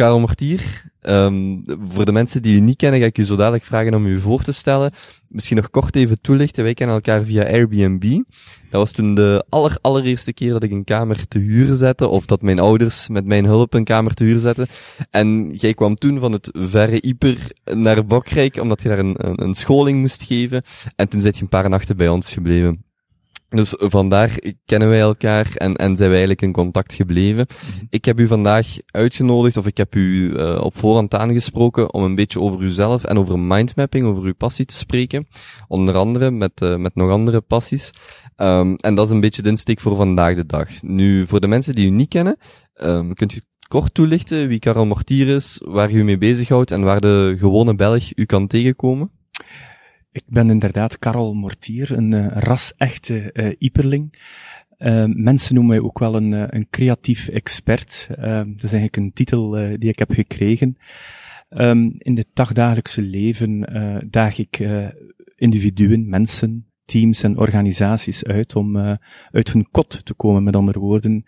Karel Mortier. Um, voor de mensen die u niet kennen, ga ik u zo dadelijk vragen om u voor te stellen. Misschien nog kort even toelichten. Wij kennen elkaar via Airbnb. Dat was toen de aller, allereerste keer dat ik een kamer te huur zette, of dat mijn ouders met mijn hulp een kamer te huur zetten. En jij kwam toen van het verre Ieper naar Bokrijk, omdat je daar een, een, een scholing moest geven. En toen zit je een paar nachten bij ons gebleven. Dus vandaar kennen wij elkaar en, en zijn wij eigenlijk in contact gebleven. Mhm. Ik heb u vandaag uitgenodigd, of ik heb u uh, op voorhand aangesproken om een beetje over uzelf en over mindmapping, over uw passie te spreken. Onder andere met, uh, met nog andere passies. Um, en dat is een beetje de insteek voor vandaag de dag. Nu, voor de mensen die u niet kennen, um, kunt u kort toelichten wie Karel Mortier is, waar u mee bezighoudt en waar de gewone Belg u kan tegenkomen? Ik ben inderdaad Karel Mortier, een uh, ras-echte uh, Iperling. Uh, mensen noemen mij ook wel een, een creatief expert. dat is eigenlijk een titel die ik heb gekregen. Um, in het dagdagelijkse leven daag ik individuen, mensen, teams en organisaties uit om uit hun kot te komen, met andere woorden,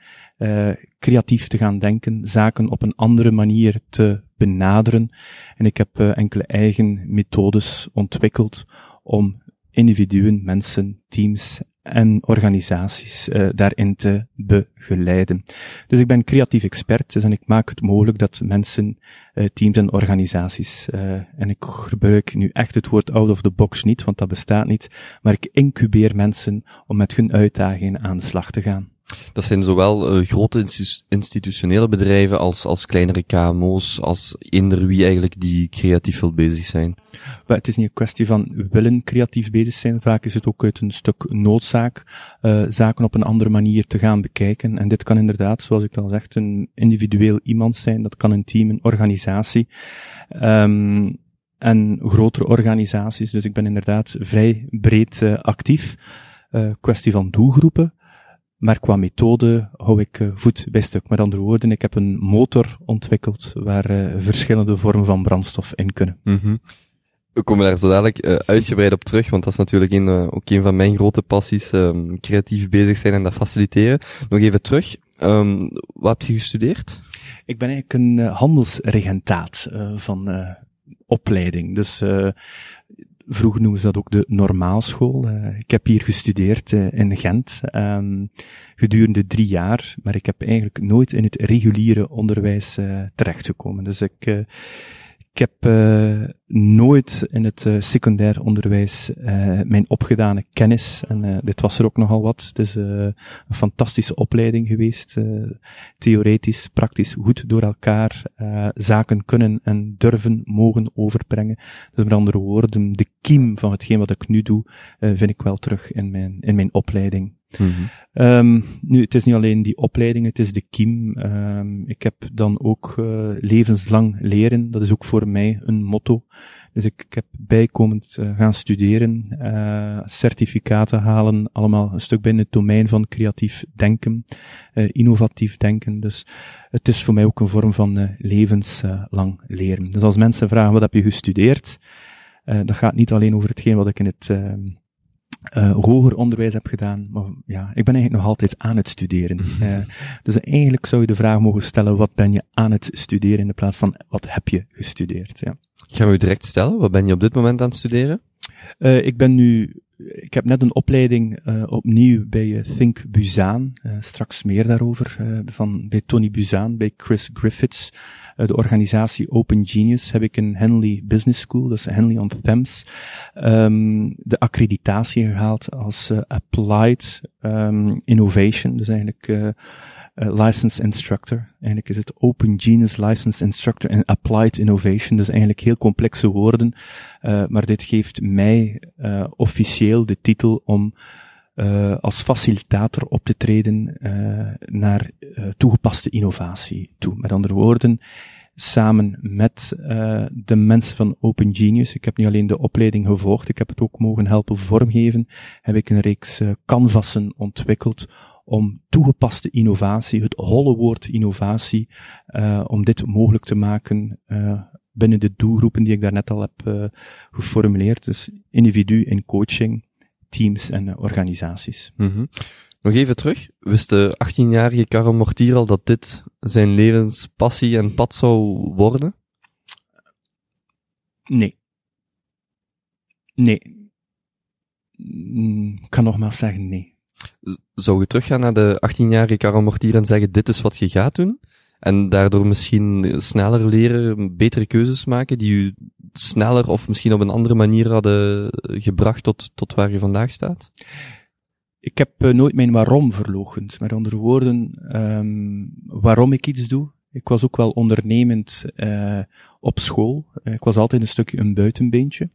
creatief te gaan denken, zaken op een andere manier te benaderen. En ik heb uh, enkele eigen methodes ontwikkeld om individuen, mensen, teams en organisaties uh, daarin te begeleiden. Dus ik ben creatief expert dus en ik maak het mogelijk dat mensen, uh, teams en organisaties, uh, en ik gebruik nu echt het woord out of the box niet, want dat bestaat niet, maar ik incubeer mensen om met hun uitdagingen aan de slag te gaan. Dat zijn zowel uh, grote institutionele bedrijven als, als kleinere KMO's, als eender wie eigenlijk die creatief wil bezig zijn. Maar het is niet een kwestie van willen creatief bezig zijn, vaak is het ook uit een stuk noodzaak, uh, zaken op een andere manier te gaan bekijken. En dit kan inderdaad, zoals ik al zeg, een individueel iemand zijn, dat kan een team, een organisatie. Um, en grotere organisaties, dus ik ben inderdaad vrij breed uh, actief. Kwestie van doelgroepen. Maar qua methode hou ik uh, voet bij stuk. Met andere woorden, ik heb een motor ontwikkeld waar uh, verschillende vormen van brandstof in kunnen. Mm -hmm. We komen daar zo dadelijk uh, uitgebreid op terug, want dat is natuurlijk een, ook een van mijn grote passies, um, creatief bezig zijn en dat faciliteren. Nog even terug, um, wat heb je gestudeerd? Ik ben eigenlijk een handelsregentaat van opleiding. Dus Vroeger noemen ze dat ook de normaalschool. Uh, ik heb hier gestudeerd uh, in Gent um, gedurende drie jaar, maar ik heb eigenlijk nooit in het reguliere onderwijs uh, terechtgekomen. Dus ik, ik heb nooit in het uh, secundair onderwijs uh, mijn opgedane kennis, en dit was er ook nogal wat, het is een fantastische opleiding geweest, theoretisch, praktisch, goed door elkaar zaken kunnen en durven mogen overbrengen. Dus met andere woorden, de kiem van hetgeen wat ik nu doe, vind ik wel terug in mijn, in mijn opleiding. Mm um, nu, het is niet alleen die opleiding, het is de kiem. Um, ik heb dan ook uh, levenslang leren. Dat is ook voor mij een motto. Dus ik, heb bijkomend uh, gaan studeren, uh, certificaten halen, allemaal een stuk binnen het domein van creatief denken, innovatief denken. Dus het is voor mij ook een vorm van levenslang leren. Dus als mensen vragen, wat heb je gestudeerd? dat gaat niet alleen over hetgeen wat ik in het uh, hoger onderwijs heb gedaan. Maar ja, ik ben eigenlijk nog altijd aan het studeren. uh, dus eigenlijk zou je de vraag mogen stellen, wat ben je aan het studeren in de plaats van wat heb je gestudeerd? Ja. Gaan we u direct stellen, wat ben je op dit moment aan het studeren? Uh, ik ben nu, ik heb net een opleiding opnieuw bij Think Buzaan. straks meer daarover, van, bij Tony Buzaan, bij Chris Griffiths. Eh, de organisatie Open Genius heb ik een Henley Business School, dat is Henley on Thames, um, de accreditatie gehaald als uh, Applied um, Innovation, dus eigenlijk uh, uh, Licensed Instructor. Eigenlijk is het Open Genius Licensed Instructor en Applied Innovation, dus eigenlijk heel complexe woorden, maar dit geeft mij officieel de titel om uh, als facilitator op te treden uh, naar uh, toegepaste innovatie toe. Met andere woorden, samen met de mensen van Open Genius, ik heb niet alleen de opleiding gevolgd, ik heb het ook mogen helpen vormgeven, heb ik een reeks canvassen ontwikkeld om toegepaste innovatie, het holle woord innovatie, om dit mogelijk te maken binnen de doelgroepen die ik daarnet al heb geformuleerd. Dus individu in coaching, teams en uh, organisaties. Mm -hmm. Nog even terug. Wist de 18-jarige Karel Mortier al dat dit zijn levenspassie en pad zou worden? Nee. Nee. Mm, Ik kan nogmaals zeggen nee. Zou je teruggaan naar de 18-jarige Karel Mortier en zeggen dit is wat je gaat doen? En daardoor misschien sneller leren, betere keuzes maken die u sneller of misschien op een andere manier hadden gebracht tot, tot waar je vandaag staat? Ik heb eh, nooit mijn waarom verloochend. Met andere woorden, ehm, waarom ik iets doe. Ik was ook wel ondernemend eh, op school. Ik was altijd een stukje een buitenbeentje.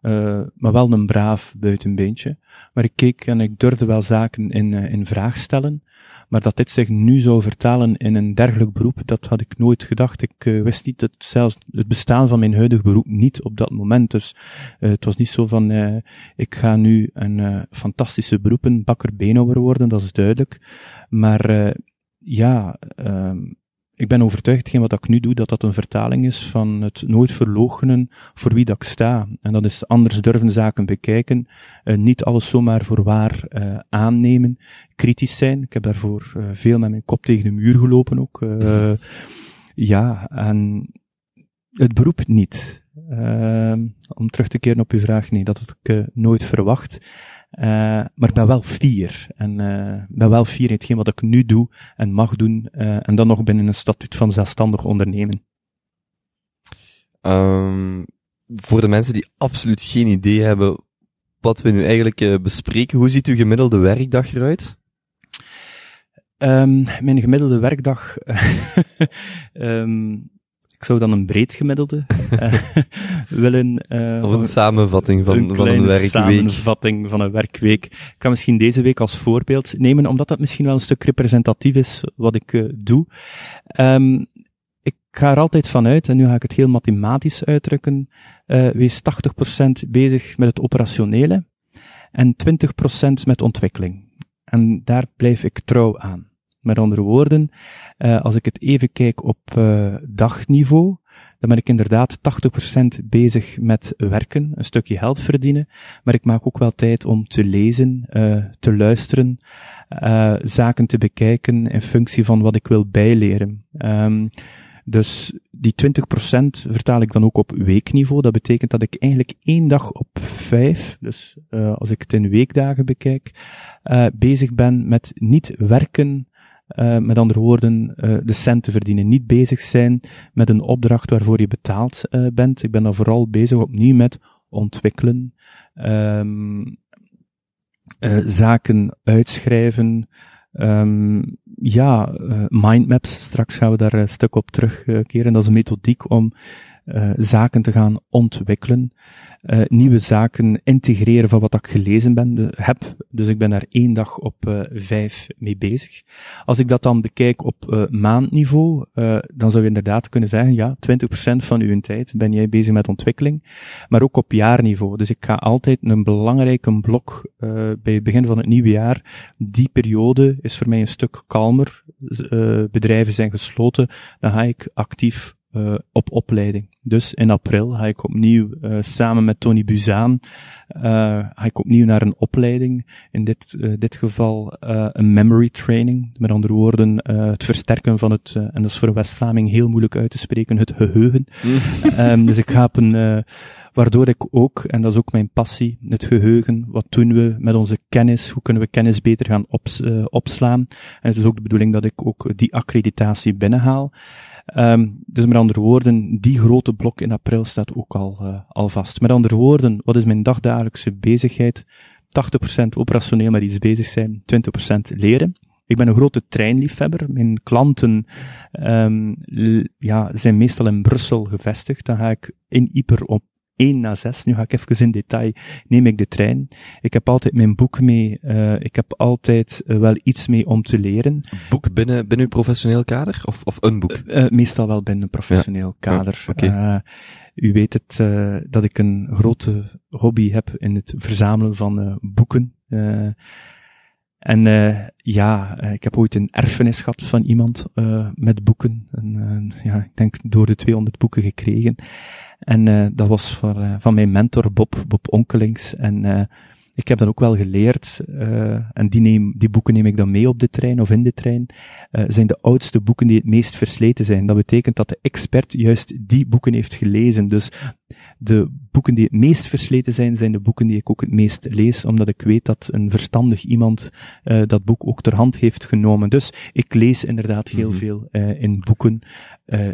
Eh, maar wel een braaf buitenbeentje. Maar ik keek en ik durfde wel zaken in, in vraag stellen. Maar dat dit zich nu zou vertalen in een dergelijk beroep, dat had ik nooit gedacht. Ik eh, wist niet dat zelfs het bestaan van mijn huidige beroep niet op dat moment. Dus het was niet zo van, eh, ik ga nu een fantastische beroepen, bakker beenhouwer worden, dat is duidelijk. Maar ja, ehm, ik ben overtuigd, hetgeen wat ik nu doe, dat dat een vertaling is van het nooit verloochenen voor wie dat ik sta. En dat is anders durven zaken bekijken, eh, niet alles zomaar voor waar eh, aannemen, kritisch zijn. Ik heb daarvoor eh, veel met mijn kop tegen de muur gelopen ook. ja, en het beroep niet. Om terug te keren op uw vraag, nee, dat had ik nooit verwacht. Eh, maar ik ben wel fier. En eh, ben wel fier in hetgeen wat ik nu doe en mag doen. eh, en dan nog binnen een statuut van zelfstandig ondernemen. Ehm, voor de mensen die absoluut geen idee hebben wat we nu eigenlijk bespreken, hoe ziet uw gemiddelde werkdag eruit? Ehm, mijn gemiddelde werkdag, ehm, ik zou dan een breed gemiddelde eh, willen. eh, Of een samenvatting van, van een werkweek? samenvatting van een werkweek. Ik kan misschien deze week als voorbeeld nemen, omdat dat misschien wel een stuk representatief is wat ik eh, doe. Ehm, ik ga er altijd van uit, en nu ga ik het heel mathematisch uitdrukken, eh wees 80% bezig met het operationele en 20% met ontwikkeling. En daar blijf ik trouw aan. Met andere woorden, eh, als ik het even kijk op eh, dagniveau, dan ben ik inderdaad 80% bezig met werken, een stukje geld verdienen, maar ik maak ook wel tijd om te lezen, eh, te luisteren, zaken te bekijken in functie van wat ik wil bijleren. Ehm, dus die 20% vertaal ik dan ook op weekniveau. Dat betekent dat ik eigenlijk één dag op vijf, dus als ik het in weekdagen bekijk, bezig ben met niet werken, eh, met andere woorden, eh, de cent te verdienen. Niet bezig zijn met een opdracht waarvoor je betaald eh, bent. Ik ben dan vooral bezig opnieuw met ontwikkelen, ehm, eh, zaken uitschrijven, ehm, ja, mindmaps, straks gaan we daar een stuk op terugkeren. Dat is een methodiek om zaken te gaan ontwikkelen, eh, nieuwe zaken integreren van wat ik gelezen ben, de, heb. Dus ik ben daar één dag op eh, vijf mee bezig. Als ik dat dan bekijk op eh, maandniveau, dan zou je inderdaad kunnen zeggen, ja, 20% van uw tijd ben jij bezig met ontwikkeling, maar ook op jaarniveau. Dus ik ga altijd een belangrijke blok bij het begin van het nieuwe jaar. Die periode is voor mij een stuk kalmer. Bedrijven zijn gesloten. Dan ga ik actief eh, op opleiding. Dus in april ga ik opnieuw eh, samen met Tony Buzaan eh, ga ik opnieuw naar een opleiding. In dit, dit geval een memory training. Met andere woorden, het versterken van het, en dat is voor een West-Vlaming heel moeilijk uit te spreken, het geheugen. Ehm, dus ik ga op een, waardoor ik ook, en dat is ook mijn passie, het geheugen, wat doen we met onze kennis, hoe kunnen we kennis beter gaan ops, opslaan. En het is ook de bedoeling dat ik ook die accreditatie binnenhaal. Ehm, dus met andere woorden, die grote blok in april staat ook al, eh, al vast. Met andere woorden, wat is mijn dagdagelijkse bezigheid? 80% operationeel met iets bezig zijn, 20% leren. Ik ben een grote treinliefhebber. Mijn klanten l- ja, zijn meestal in Brussel gevestigd. Dan ga ik in Yper op 1 na 6. Nu ga ik even in detail. Neem ik de trein. Ik heb altijd mijn boek mee. eh, ik heb altijd eh, wel iets mee om te leren. Boek binnen, binnen uw professioneel kader? Of, of een boek? Eh, meestal wel binnen een professioneel kader. Eh, u weet het, dat ik een grote hobby heb in het verzamelen van boeken. En ja, ik heb ooit een erfenis gehad van iemand met boeken. En, ja, ik denk door de 200 boeken gekregen. En eh, dat was van, eh, van mijn mentor Bob, Bob Onkelings. En eh, ik heb dan ook wel geleerd, uh, en die, neem, die boeken neem ik dan mee op de trein of in de trein, uh, zijn de oudste boeken die het meest versleten zijn. Dat betekent dat de expert juist die boeken heeft gelezen. Dus de boeken die het meest versleten zijn, zijn de boeken die ik ook het meest lees, omdat ik weet dat een verstandig iemand uh, dat boek ook ter hand heeft genomen. Dus ik lees inderdaad heel mm -hmm. veel in boeken,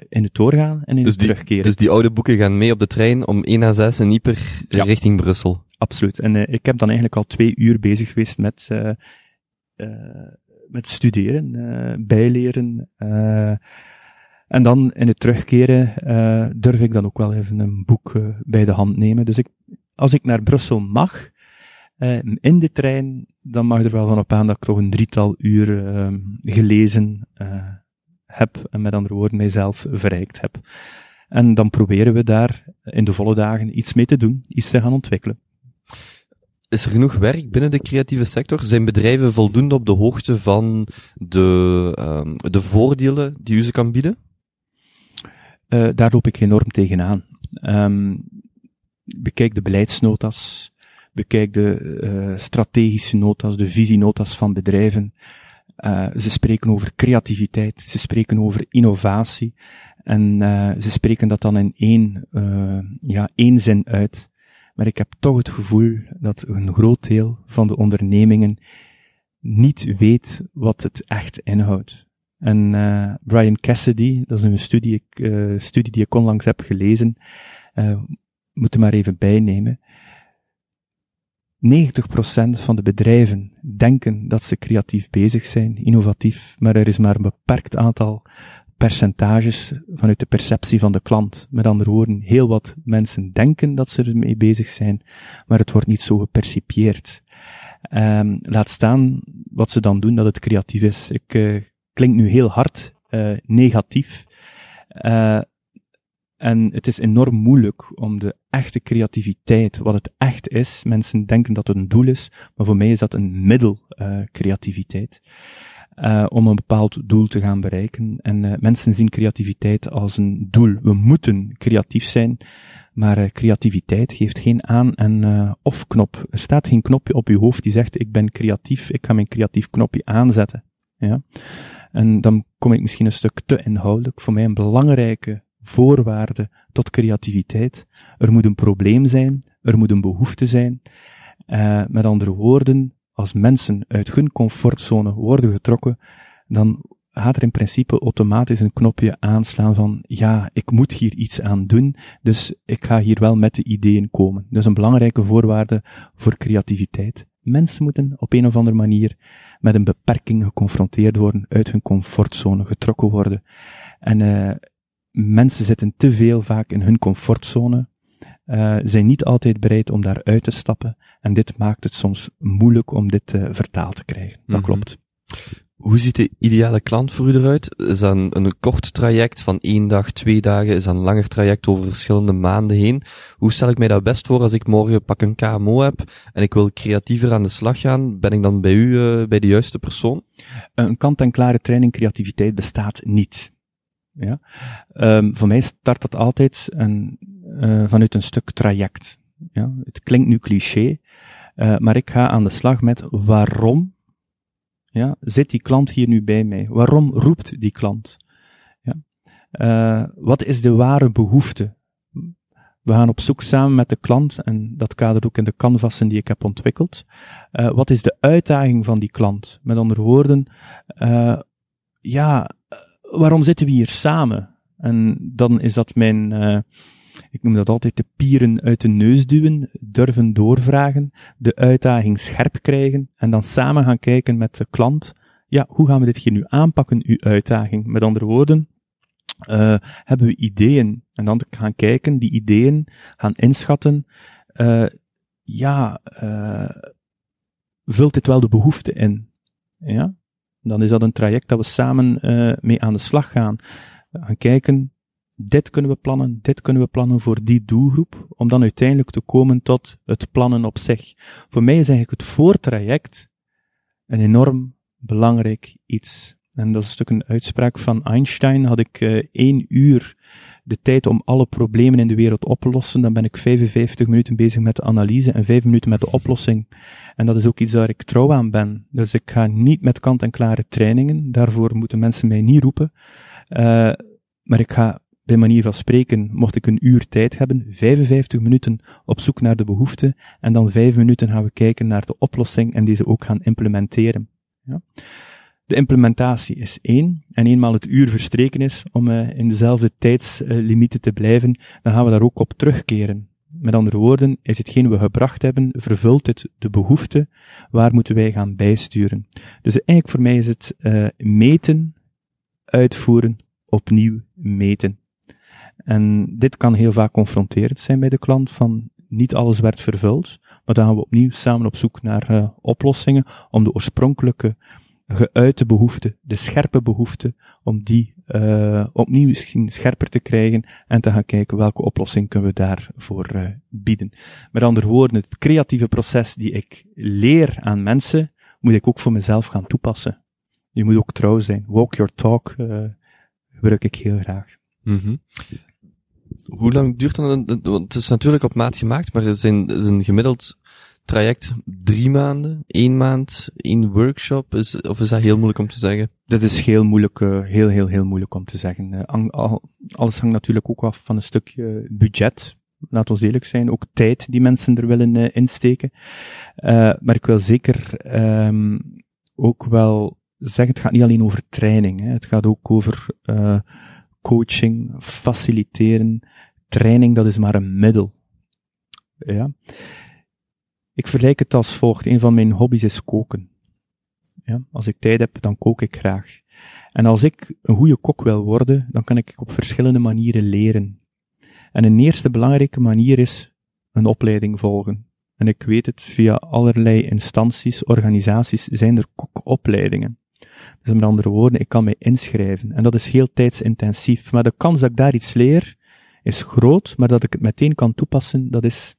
in het doorgaan en in dus het terugkeren. Dus die oude boeken gaan mee op de trein om 1 à 6 en Ieper ja. richting Brussel. Absoluut. En uh, ik heb dan eigenlijk al twee uur bezig geweest met, uh, uh, met studeren, bijleren. En dan in het terugkeren durf ik dan ook wel even een boek bij de hand nemen. Dus ik, als ik naar Brussel mag, in de trein, dan mag er wel van op aan dat ik toch een drietal uur gelezen heb en met andere woorden mijzelf verrijkt heb. En dan proberen we daar in de volle dagen iets mee te doen, iets te gaan ontwikkelen. Is er genoeg werk binnen de creatieve sector? Zijn bedrijven voldoende op de hoogte van de, um, de voordelen die u ze kan bieden? Uh, daar loop ik enorm tegenaan. Um, bekijk de beleidsnotas, bekijk de uh, strategische notas, de visienotas van bedrijven. Uh, ze spreken over creativiteit, ze spreken over innovatie en ze spreken dat dan in één, ja, één zin uit. Maar ik heb toch het gevoel dat een groot deel van de ondernemingen niet weet wat het echt inhoudt. En uh, Brian Cassidy, dat is een studie, uh, studie die ik onlangs heb gelezen, uh, moet er maar even bijnemen. 90% van de bedrijven denken dat ze creatief bezig zijn, innovatief, maar er is maar een beperkt aantal percentages vanuit de perceptie van de klant. Met andere woorden, heel wat mensen denken dat ze ermee bezig zijn, maar het wordt niet zo gepercipieerd. Um, laat staan wat ze dan doen dat het creatief is. Ik uh, klink nu heel hard, uh, negatief. Uh, en het is enorm moeilijk om de echte creativiteit, wat het echt is, mensen denken dat het een doel is, maar voor mij is dat een middel creativiteit uh, om een bepaald doel te gaan bereiken. En mensen zien creativiteit als een doel. We moeten creatief zijn, maar creativiteit geeft geen aan- en of-knop. Er staat geen knopje op uw hoofd die zegt, ik ben creatief, ik ga mijn creatief knopje aanzetten. Ja? En dan kom ik misschien een stuk te inhoudelijk. Voor mij een belangrijke voorwaarde tot creativiteit. Er moet een probleem zijn, er moet een behoefte zijn. met andere woorden, als mensen uit hun comfortzone worden getrokken, dan gaat er in principe automatisch een knopje aanslaan van, ja, ik moet hier iets aan doen, dus ik ga hier wel met de ideeën komen. Dus een belangrijke voorwaarde voor creativiteit. Mensen moeten op een of andere manier met een beperking geconfronteerd worden, uit hun comfortzone getrokken worden. En uh, mensen zitten te veel vaak in hun comfortzone, uh, zijn niet altijd bereid om daaruit te stappen. En dit maakt het soms moeilijk om dit uh, vertaald te krijgen. Dat mm -hmm. klopt. Hoe ziet de ideale klant voor u eruit? Is dat een, een, kort traject van één dag, twee dagen? Is dat een langer traject over verschillende maanden heen? Hoe stel ik mij dat best voor als ik morgen pak een KMO heb en ik wil creatiever aan de slag gaan? Ben ik dan bij u uh, bij de juiste persoon? Een kant-en-klare training creativiteit bestaat niet. Ja? Um, voor mij start dat altijd een, uh, vanuit een stuk traject. Ja? Het klinkt nu cliché, uh, maar ik ga aan de slag met waarom ja, zit die klant hier nu bij mij? Waarom roept die klant? Ja? Uh, wat is de ware behoefte? We gaan op zoek samen met de klant, en dat kadert ook in de canvassen die ik heb ontwikkeld. Uh, wat is de uitdaging van die klant? Met andere woorden, uh, ja, waarom zitten we hier samen? En dan is dat mijn, ik noem dat altijd de pieren uit de neus duwen, durven doorvragen, de uitdaging scherp krijgen en dan samen gaan kijken met de klant, ja, hoe gaan we dit hier nu aanpakken, uw uitdaging? Met andere woorden, uh, hebben we ideeën en dan gaan kijken, die ideeën gaan inschatten, uh, ja, vult dit wel de behoefte in? Ja? Dan is dat een traject dat we samen uh, mee aan de slag gaan. Gaan kijken, dit kunnen we plannen, dit kunnen we plannen voor die doelgroep, om dan uiteindelijk te komen tot het plannen op zich. Voor mij is eigenlijk het voortraject een enorm belangrijk iets. En dat is een stuk een uitspraak van Einstein, had ik uh, één uur de tijd om alle problemen in de wereld op te lossen, dan ben ik 55 minuten bezig met de analyse en 5 minuten met de oplossing. En dat is ook iets waar ik trouw aan ben. Dus ik ga niet met kant-en-klare trainingen, daarvoor moeten mensen mij niet roepen. Uh, maar ik ga bij manier van spreken, mocht ik een uur tijd hebben, 55 minuten op zoek naar de behoefte en dan 5 minuten gaan we kijken naar de oplossing en deze ook gaan implementeren. Ja. De implementatie is één, en eenmaal het uur verstreken is om uh, in dezelfde tijdslimieten te blijven, dan gaan we daar ook op terugkeren. Met andere woorden, is hetgeen we gebracht hebben, vervult het de behoefte, waar moeten wij gaan bijsturen. Dus eigenlijk voor mij is het uh, meten, uitvoeren, opnieuw meten. En dit kan heel vaak confronterend zijn bij de klant, van niet alles werd vervuld, maar dan gaan we opnieuw samen op zoek naar uh, oplossingen om de oorspronkelijke geuite behoefte, de scherpe behoefte, om die uh, opnieuw misschien scherper te krijgen en te gaan kijken welke oplossing kunnen we daarvoor uh, bieden. Met andere woorden, het creatieve proces die ik leer aan mensen, moet ik ook voor mezelf gaan toepassen. Je moet ook trouw zijn. Walk your talk uh, gebruik ik heel graag. -hmm. Hoe lang duurt dan? Want het is natuurlijk op maat gemaakt, maar het is een, gemiddeld traject drie maanden, één maand, één workshop? Is, of is dat heel moeilijk om te zeggen? Dat is heel moeilijk, uh, heel, heel, heel moeilijk om te zeggen. Uh, alles hangt natuurlijk ook af van een stukje budget. Laat ons eerlijk zijn, ook tijd die mensen er willen uh, insteken. maar ik wil zeker um, ook wel zeggen, het gaat niet alleen over training. Hè. Het gaat ook over coaching, faciliteren. Training, dat is maar een middel. Ja. Ik vergelijk het als volgt. Een van mijn hobby's is koken. Ja, als ik tijd heb, dan kook ik graag. En als ik een goede kok wil worden, dan kan ik op verschillende manieren leren. En een eerste belangrijke manier is een opleiding volgen. En ik weet het, via allerlei instanties, organisaties zijn er kokopleidingen. Dus met andere woorden, ik kan mij inschrijven. En dat is heel tijdsintensief. Maar de kans dat ik daar iets leer, is groot, maar dat ik het meteen kan toepassen, dat is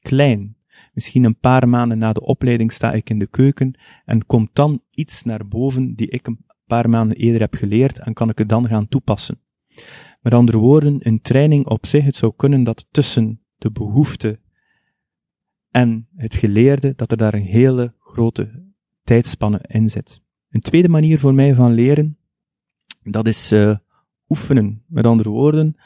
klein. Misschien een paar maanden na de opleiding sta ik in de keuken en komt dan iets naar boven die ik een paar maanden eerder heb geleerd en kan ik het dan gaan toepassen. Met andere woorden, een training op zich, het zou kunnen dat tussen de behoefte en het geleerde, dat er daar een hele grote tijdspanne in zit. Een tweede manier voor mij van leren, dat is uh, oefenen. Met andere woorden,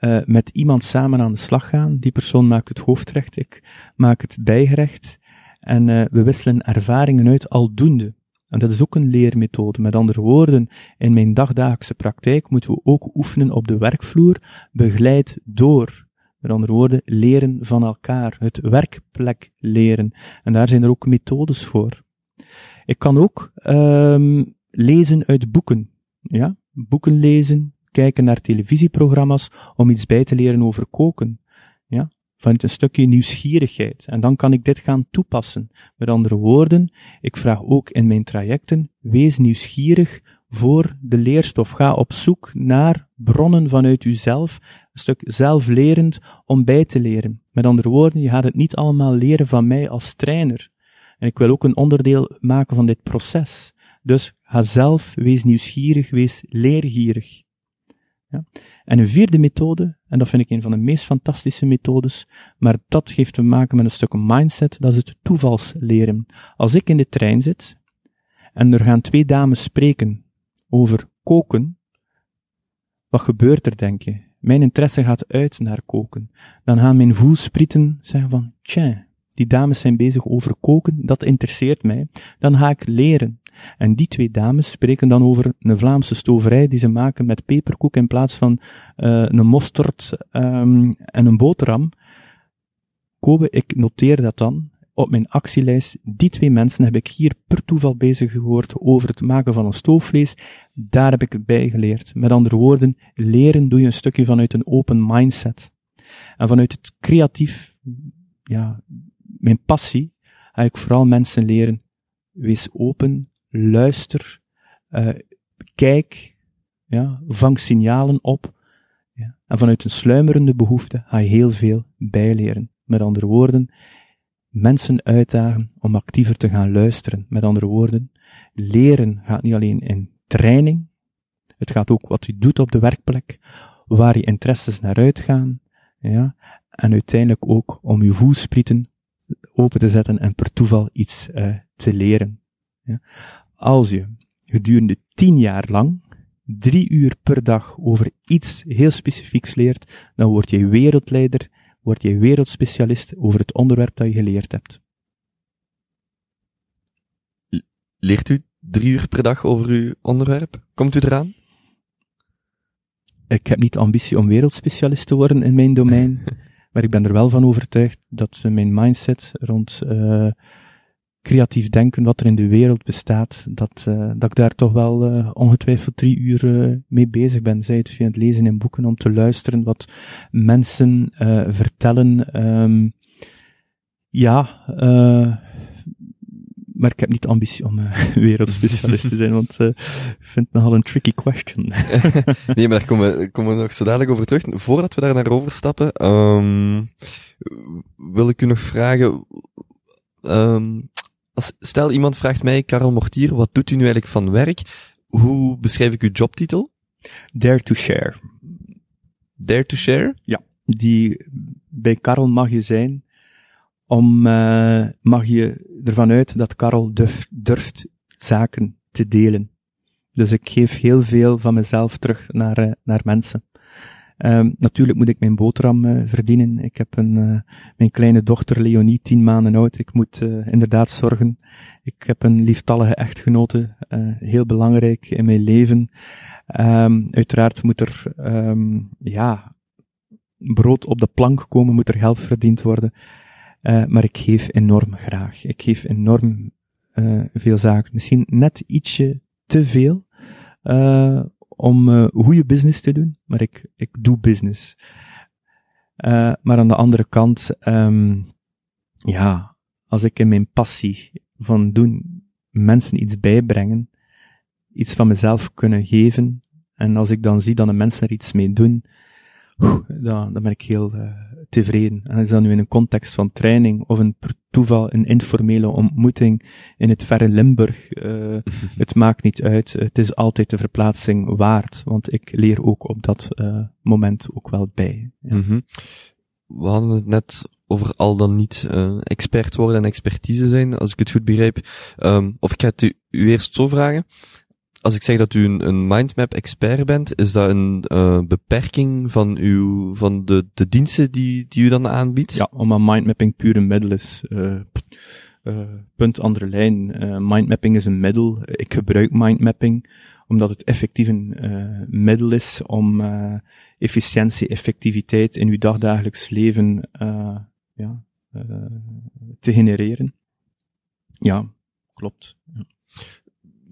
uh, met iemand samen aan de slag gaan. Die persoon maakt het hoofdrecht, ik maak het bijgerecht. En uh, we wisselen ervaringen uit aldoende. En dat is ook een leermethode. Met andere woorden, in mijn dagdagelijkse praktijk moeten we ook oefenen op de werkvloer, begeleid door. Met andere woorden, leren van elkaar. Het werkplek leren. En daar zijn er ook methodes voor. Ik kan ook um, lezen uit boeken. Ja, boeken lezen, kijken naar televisieprogramma's om iets bij te leren over koken. Ja, vanuit een stukje nieuwsgierigheid. En dan kan ik dit gaan toepassen. Met andere woorden, ik vraag ook in mijn trajecten, wees nieuwsgierig voor de leerstof. Ga op zoek naar bronnen vanuit uzelf, een stuk zelflerend om bij te leren. Met andere woorden, je gaat het niet allemaal leren van mij als trainer. En ik wil ook een onderdeel maken van dit proces. Dus ga zelf, wees nieuwsgierig, wees leergierig. En een vierde methode, en dat vind ik een van de meest fantastische methodes, maar dat heeft te maken met een stuk mindset, dat is het toevalsleren. Als ik in de trein zit, en er gaan twee dames spreken over koken, wat gebeurt er, denk je? Mijn interesse gaat uit naar koken. Dan gaan mijn voelsprieten zeggen van, tja, die dames zijn bezig over koken, dat interesseert mij. Dan ga ik leren. En die twee dames spreken dan over een Vlaamse stoverij die ze maken met peperkoek in plaats van uh, een mosterd um, en een boterham. Kobe, ik noteer dat dan op mijn actielijst. Die twee mensen heb ik hier per toeval bezig gehoord over het maken van een stoofvlees. Daar heb ik het bij geleerd. Met andere woorden, leren doe je een stukje vanuit een open mindset. En vanuit het creatief, ja, mijn passie, ga ik vooral mensen leren, wees open, luister, uh, kijk, ja, vang signalen op. Ja, en vanuit een sluimerende behoefte ga je heel veel bijleren. Met andere woorden, mensen uitdagen om actiever te gaan luisteren. Met andere woorden, leren gaat niet alleen in training, het gaat ook wat je doet op de werkplek, waar je interesses naar uitgaan, ja, en uiteindelijk ook om je voelsprieten open te zetten en per toeval iets uh, te leren. Ja. Als je gedurende tien jaar lang drie uur per dag over iets heel specifieks leert, dan word je wereldleider, word je wereldspecialist over het onderwerp dat je geleerd hebt. Leert u drie uur per dag over uw onderwerp? Komt u eraan? Ik heb niet de ambitie om wereldspecialist te worden in mijn domein, maar ik ben er wel van overtuigd dat mijn mindset rond uh, creatief denken, wat er in de wereld bestaat, dat, uh, dat ik daar toch wel uh, ongetwijfeld drie uur uh, mee bezig ben. Zij het via het lezen in boeken, om te luisteren wat mensen vertellen. Um, ja, maar ik heb niet de ambitie om wereldspecialist te zijn, want ik vind het nogal een tricky question. nee, maar daar komen we, komen we nog zo dadelijk over terug. Voordat we daar naar overstappen, um, wil ik u nog vragen, um, als, stel iemand vraagt mij, Karel Mortier, wat doet u nu eigenlijk van werk? Hoe beschrijf ik uw jobtitel? Dare to share. Dare to share? Ja, die bij Karel mag je zijn om, uh, mag je ervan uit dat Karel durft, durft zaken te delen. Dus ik geef heel veel van mezelf terug naar, uh, naar mensen. Um, natuurlijk moet ik mijn boterham uh, verdienen. Ik heb een, uh, mijn kleine dochter Leonie, tien maanden oud. Ik moet uh, inderdaad zorgen. Ik heb een lieftallige echtgenote, heel belangrijk in mijn leven. Um, uiteraard moet er, um, ja, brood op de plank komen, moet er geld verdiend worden. maar ik geef enorm graag. Ik geef enorm veel zaken. Misschien net ietsje te veel om uh, goede business te doen, maar ik, ik doe business. Uh, maar aan de andere kant, um, ja, als ik in mijn passie van doen mensen iets bijbrengen, iets van mezelf kunnen geven, en als ik dan zie dat de mensen er iets mee doen, dan, dan ben ik heel uh, tevreden. En is dat nu in een context van training of een per toeval een informele ontmoeting in het verre Limburg, uh, het maakt niet uit. Het is altijd de verplaatsing waard, want ik leer ook op dat uh, moment ook wel bij. Ja. Mm -hmm. We hadden het net over al dan niet uh, expert worden en expertise zijn, als ik het goed begrijp. Um, of ik ga het u, u eerst zo vragen als ik zeg dat u een, een mindmap expert bent, is dat een uh, beperking van uw, van de, de diensten die, die u dan aanbiedt? Ja, omdat mindmapping puur een middel is. Uh, punt andere lijn. mindmapping is een middel. Ik gebruik mindmapping omdat het effectief een middel is om efficiëntie, effectiviteit in uw dagdagelijks leven ja, te genereren. Ja, klopt. Ja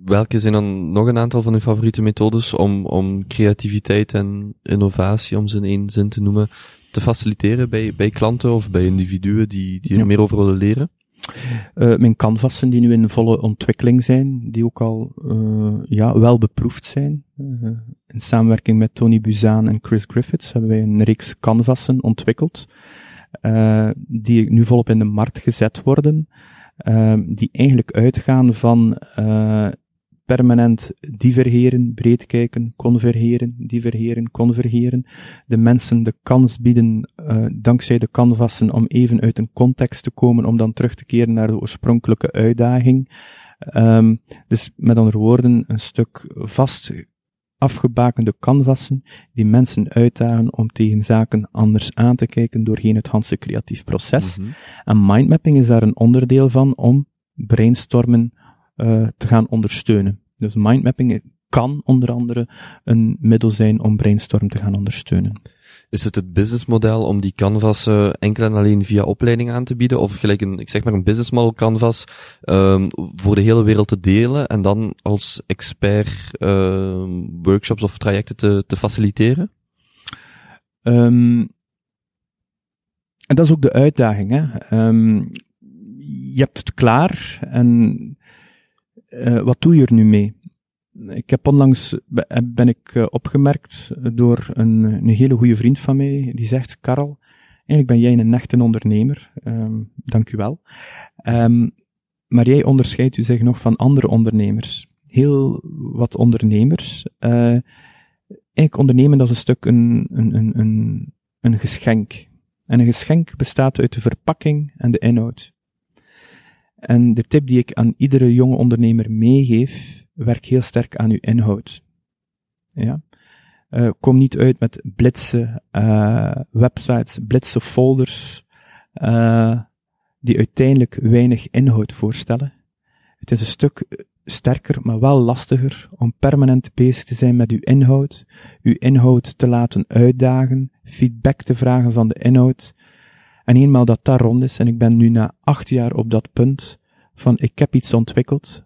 welke zijn dan nog een aantal van uw favoriete methodes om, om creativiteit en innovatie, om ze in één zin te noemen, te faciliteren bij, bij klanten of bij individuen die, die er ja. meer over willen leren? Uh, mijn canvassen die nu in volle ontwikkeling zijn, die ook al uh, ja, wel beproefd zijn. Uh, in samenwerking met Tony Buzaan en Chris Griffiths hebben wij een reeks canvassen ontwikkeld, die nu volop in de markt gezet worden, die eigenlijk uitgaan van permanent divergeren, breed kijken, convergeren, divergeren, convergeren. De mensen de kans bieden, uh, dankzij de canvassen, om even uit een context te komen, om dan terug te keren naar de oorspronkelijke uitdaging. Um, dus met andere woorden, een stuk vast afgebakende canvassen die mensen uitdagen om tegen zaken anders aan te kijken doorheen het Hanse creatief proces. Mm -hmm. En mindmapping is daar een onderdeel van om brainstormen uh, te gaan ondersteunen. Dus mindmapping kan onder andere een middel zijn om brainstorm te gaan ondersteunen. Is het het businessmodel om die canvas uh, enkel en alleen via opleiding aan te bieden? Of gelijk een, ik zeg maar een business model canvas, um, voor de hele wereld te delen en dan als expert uh, workshops of trajecten te, te faciliteren? Um, en dat is ook de uitdaging. Hè? Um, je hebt het klaar en uh, wat doe je er nu mee? Ik heb onlangs, ben ik uh, opgemerkt door een, een hele goede vriend van mij, die zegt, Karel, eigenlijk ben jij een echte ondernemer, um, dank u wel. Um, maar jij onderscheidt u zich nog van andere ondernemers. Heel wat ondernemers eigenlijk ondernemen, dat is een stuk een, een, een, een, een geschenk. En een geschenk bestaat uit de verpakking en de inhoud. En de tip die ik aan iedere jonge ondernemer meegeef, werk heel sterk aan uw inhoud. Ja. Uh, kom niet uit met blitse uh, websites, blitse folders, uh, die uiteindelijk weinig inhoud voorstellen. Het is een stuk sterker, maar wel lastiger om permanent bezig te zijn met uw inhoud, uw inhoud te laten uitdagen, feedback te vragen van de inhoud. En eenmaal dat daar rond is, en ik ben nu na acht jaar op dat punt van ik heb iets ontwikkeld,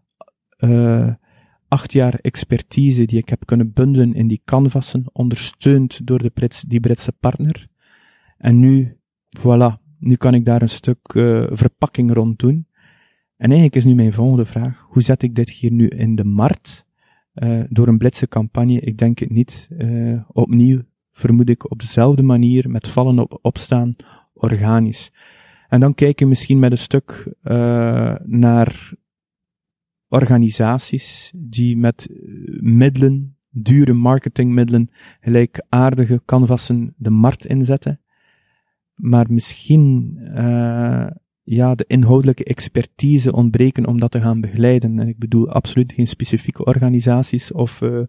uh, acht jaar expertise die ik heb kunnen bundelen in die canvassen, ondersteund door de Brits, die Britse partner. En nu, voilà, nu kan ik daar een stuk uh, verpakking rond doen. En eigenlijk is nu mijn volgende vraag, hoe zet ik dit hier nu in de markt? Uh, door een blitse campagne, ik denk het niet. Uh, opnieuw vermoed ik op dezelfde manier, met vallen op opstaan, organisch. En dan kijken we misschien met een stuk uh, naar organisaties die met middelen, dure marketingmiddelen, gelijkaardige canvassen de markt inzetten. Maar misschien uh, ja, de inhoudelijke expertise ontbreken om dat te gaan begeleiden. En ik bedoel absoluut geen specifieke organisaties of uh,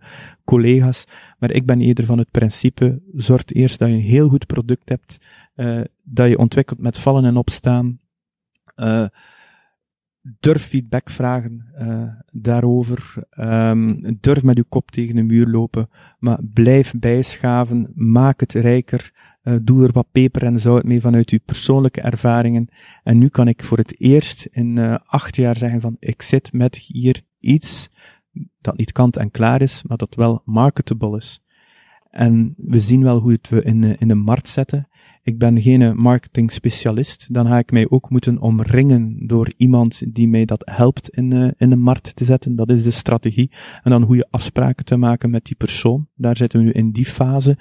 collega's, maar ik ben eerder van het principe, zorg eerst dat je een heel goed product hebt, uh, dat je ontwikkelt met vallen en opstaan, uh, durf feedback vragen daarover, um, durf met je kop tegen de muur lopen, maar blijf bijschaven, maak het rijker, uh, doe er wat peper en zout mee vanuit uw persoonlijke ervaringen. En nu kan ik voor het eerst in uh, acht jaar zeggen van ik zit met hier iets dat niet kant en klaar is, maar dat wel marketable is. En we zien wel hoe het we in, in de markt zetten ik ben geen marketing specialist, dan ga ik mij ook moeten omringen door iemand die mij dat helpt in, in de markt te zetten. Dat is de strategie. En dan goede afspraken te maken met die persoon. Daar zitten we nu in die fase.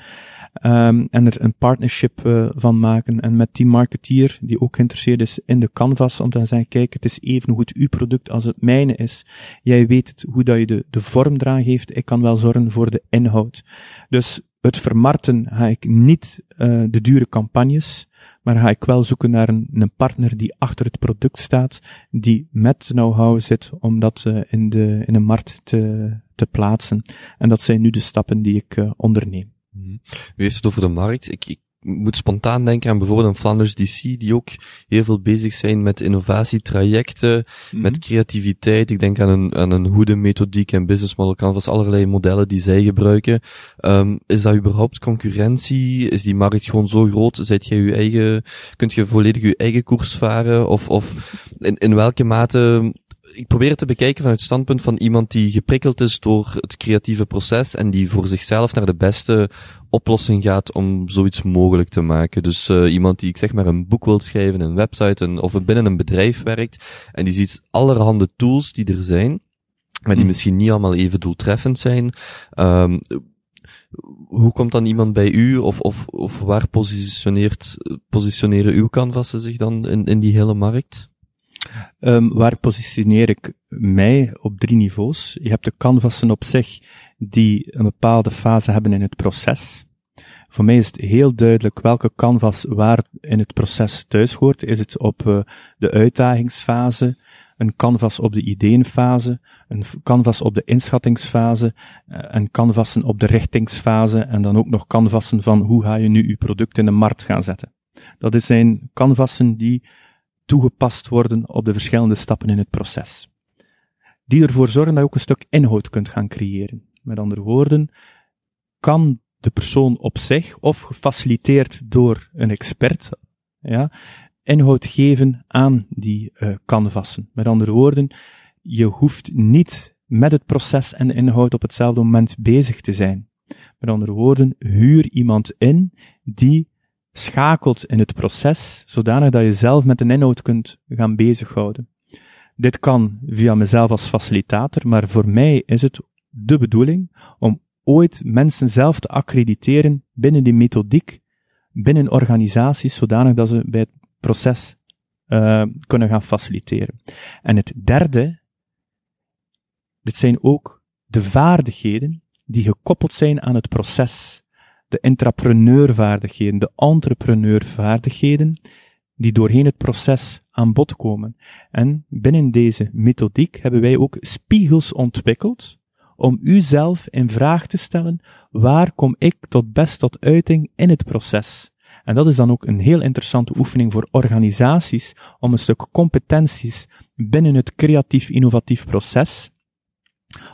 Um, en er een partnership uh, van maken. En met die marketeer, die ook geïnteresseerd is in de canvas, om te zeggen, kijk, het is even goed uw product als het mijne is. Jij weet het, hoe dat je de, de vorm eraan geeft. Ik kan wel zorgen voor de inhoud. Dus het vermarten ga ik niet uh, de dure campagnes, maar ga ik wel zoeken naar een, een partner die achter het product staat, die met know-how zit om dat uh, in, de, in de markt te, te plaatsen. En dat zijn nu de stappen die ik onderneem. U heeft het over de markt. Ik, ik moet spontaan denken aan bijvoorbeeld een Flanders DC, die ook heel veel bezig zijn met innovatietrajecten, mm -hmm. met creativiteit. Ik denk aan een, aan een goede methodiek en business model canvas, allerlei modellen die zij gebruiken. Um, is dat überhaupt concurrentie? Is die markt gewoon zo groot? Zijt jij je eigen, kunt je volledig je eigen koers varen? Of, of in, in welke mate ik probeer het te bekijken vanuit het standpunt van iemand die geprikkeld is door het creatieve proces en die voor zichzelf naar de beste oplossing gaat om zoiets mogelijk te maken. Dus uh, iemand die, ik zeg maar, een boek wil schrijven, een website een, of binnen een bedrijf werkt en die ziet allerhande tools die er zijn, maar die mm. misschien niet allemaal even doeltreffend zijn. Um, hoe komt dan iemand bij u of, of, of waar positioneert, positioneren uw canvassen zich dan in, in die hele markt? Um, waar positioneer ik mij op drie niveaus? Je hebt de canvassen op zich die een bepaalde fase hebben in het proces. Voor mij is het heel duidelijk welke canvas waar in het proces thuis hoort. Is het op uh, de uitdagingsfase, een canvas op de ideeënfase, een canvas op de inschattingsfase, een canvassen op de richtingsfase en dan ook nog canvassen van hoe ga je nu je product in de markt gaan zetten. Dat zijn canvassen die toegepast worden op de verschillende stappen in het proces. Die ervoor zorgen dat je ook een stuk inhoud kunt gaan creëren. Met andere woorden, kan de persoon op zich, of gefaciliteerd door een expert, ja, inhoud geven aan die uh, canvassen. Met andere woorden, je hoeft niet met het proces en de inhoud op hetzelfde moment bezig te zijn. Met andere woorden, huur iemand in die schakelt in het proces, zodanig dat je zelf met een inhoud kunt gaan bezighouden. Dit kan via mezelf als facilitator, maar voor mij is het de bedoeling om ooit mensen zelf te accrediteren binnen die methodiek, binnen organisaties, zodanig dat ze bij het proces uh, kunnen gaan faciliteren. En het derde, dit zijn ook de vaardigheden die gekoppeld zijn aan het proces. De intrapreneurvaardigheden, de entrepreneurvaardigheden, die doorheen het proces aan bod komen. En binnen deze methodiek hebben wij ook spiegels ontwikkeld om u zelf in vraag te stellen, waar kom ik tot best tot uiting in het proces? En dat is dan ook een heel interessante oefening voor organisaties om een stuk competenties binnen het creatief innovatief proces,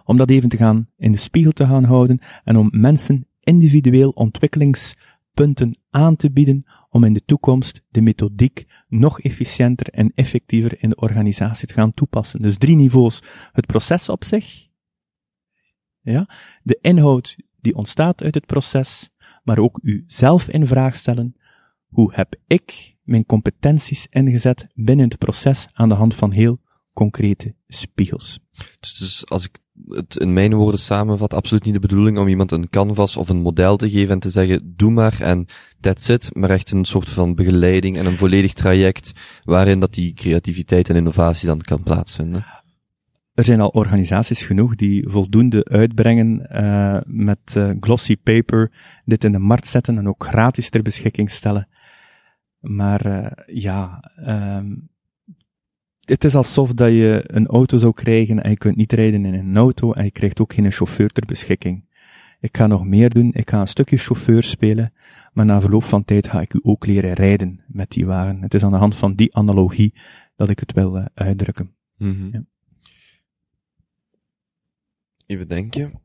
om dat even te gaan in de spiegel te gaan houden en om mensen individueel ontwikkelingspunten aan te bieden om in de toekomst de methodiek nog efficiënter en effectiever in de organisatie te gaan toepassen. Dus drie niveaus. Het proces op zich, ja, de inhoud die ontstaat uit het proces, maar ook u zelf in vraag stellen. Hoe heb ik mijn competenties ingezet binnen het proces aan de hand van heel concrete spiegels? Dus, dus als ik het in mijn woorden samenvat, absoluut niet de bedoeling om iemand een canvas of een model te geven en te zeggen, doe maar en that's it, maar echt een soort van begeleiding en een volledig traject waarin dat die creativiteit en innovatie dan kan plaatsvinden. Er zijn al organisaties genoeg die voldoende uitbrengen uh, met uh, glossy paper, dit in de markt zetten en ook gratis ter beschikking stellen. Maar uh, ja, um, het is alsof dat je een auto zou krijgen en je kunt niet rijden in een auto en je krijgt ook geen chauffeur ter beschikking. Ik ga nog meer doen, ik ga een stukje chauffeur spelen, maar na verloop van tijd ga ik u ook leren rijden met die wagen. Het is aan de hand van die analogie dat ik het wil uh, uitdrukken. Mm -hmm. ja. Even denken.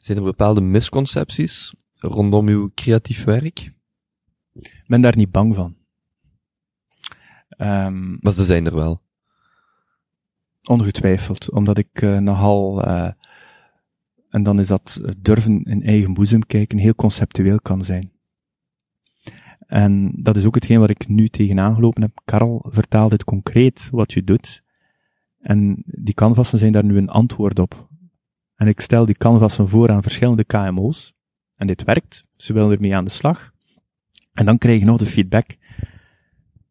Zijn er bepaalde misconcepties rondom uw creatief werk? Ik ben daar niet bang van. Um, maar ze zijn er wel. Ongetwijfeld, omdat ik uh, nogal, uh, en dan is dat durven in eigen boezem kijken, heel conceptueel kan zijn. En dat is ook hetgeen wat ik nu tegenaan gelopen heb. Karel, vertaal dit concreet, wat je doet. En die canvassen zijn daar nu een antwoord op. En ik stel die canvassen voor aan verschillende KMO's. En dit werkt. Ze willen ermee aan de slag. En dan krijg je nog de feedback.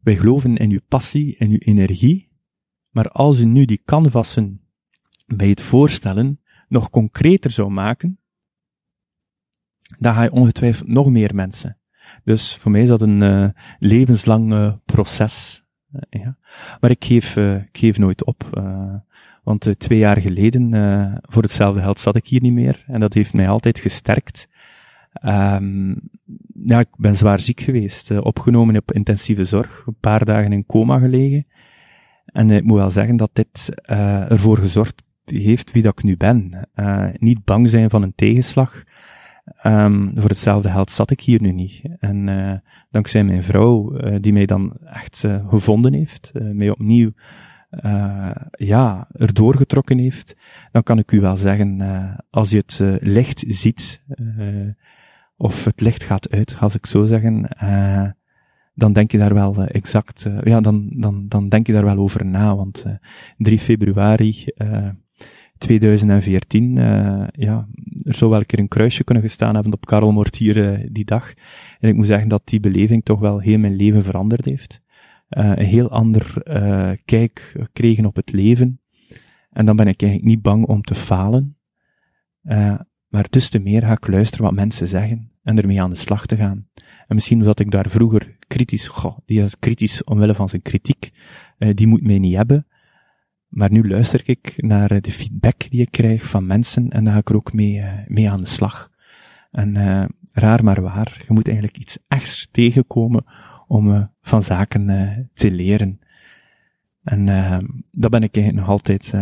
Wij geloven in uw passie en uw energie. Maar als u nu die canvassen bij het voorstellen nog concreter zou maken, dan ga je ongetwijfeld nog meer mensen. Dus voor mij is dat een uh, levenslang uh, proces. Uh, ja. Maar ik geef, ik geef nooit op. want twee jaar geleden, voor hetzelfde geld, zat ik hier niet meer. En dat heeft mij altijd gesterkt. Um, ja, ik ben zwaar ziek geweest, uh, opgenomen op intensieve zorg, een paar dagen in coma gelegen. En ik moet wel zeggen dat dit uh, ervoor gezorgd heeft wie dat ik nu ben. Uh, niet bang zijn van een tegenslag. Um, voor hetzelfde geld zat ik hier nu niet. En dankzij mijn vrouw, die mij dan echt gevonden heeft, mij opnieuw ja, erdoor getrokken heeft, dan kan ik u wel zeggen, als je het licht ziet, of het licht gaat uit, als ik zo zeggen, uh, dan denk je daar wel uh, exact, uh, ja, dan, dan, dan denk je daar wel over na, want 3 februari 2014, ja, er zou wel een keer een kruisje kunnen gestaan hebben op Karel Mortier die dag. En ik moet zeggen dat die beleving toch wel heel mijn leven veranderd heeft. een heel ander kijk kregen op het leven. En dan ben ik eigenlijk niet bang om te falen. maar dus te meer ga ik luisteren wat mensen zeggen en ermee aan de slag te gaan. En misschien zat ik daar vroeger kritisch, goh, die is kritisch omwille van zijn kritiek, uh, die moet mij niet hebben. Maar nu luister ik naar uh, de feedback die ik krijg van mensen en dan ga ik er ook mee, uh, mee aan de slag. En raar maar waar, je moet eigenlijk iets echt tegenkomen om van zaken te leren. En dat ben ik eigenlijk nog altijd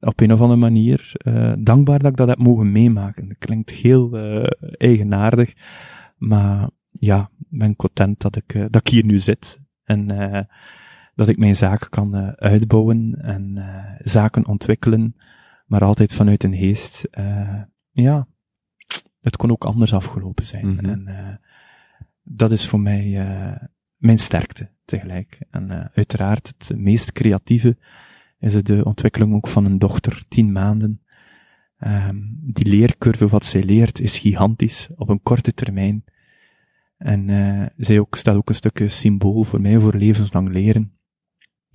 op een of andere manier uh, dankbaar dat ik dat heb mogen meemaken. Dat klinkt heel uh, eigenaardig, maar ja, ik ben content dat ik, uh, dat ik hier nu zit en dat ik mijn zaken kan uitbouwen en zaken ontwikkelen, maar altijd vanuit een geest. ja, het kon ook anders afgelopen zijn. Mm -hmm. En dat is voor mij mijn sterkte tegelijk. En uiteraard het meest creatieve is het de ontwikkeling ook van een dochter, tien maanden. Um, die leercurve, wat zij leert, is gigantisch op een korte termijn. En uh, zij ook, staat ook een stukje symbool voor mij voor levenslang leren.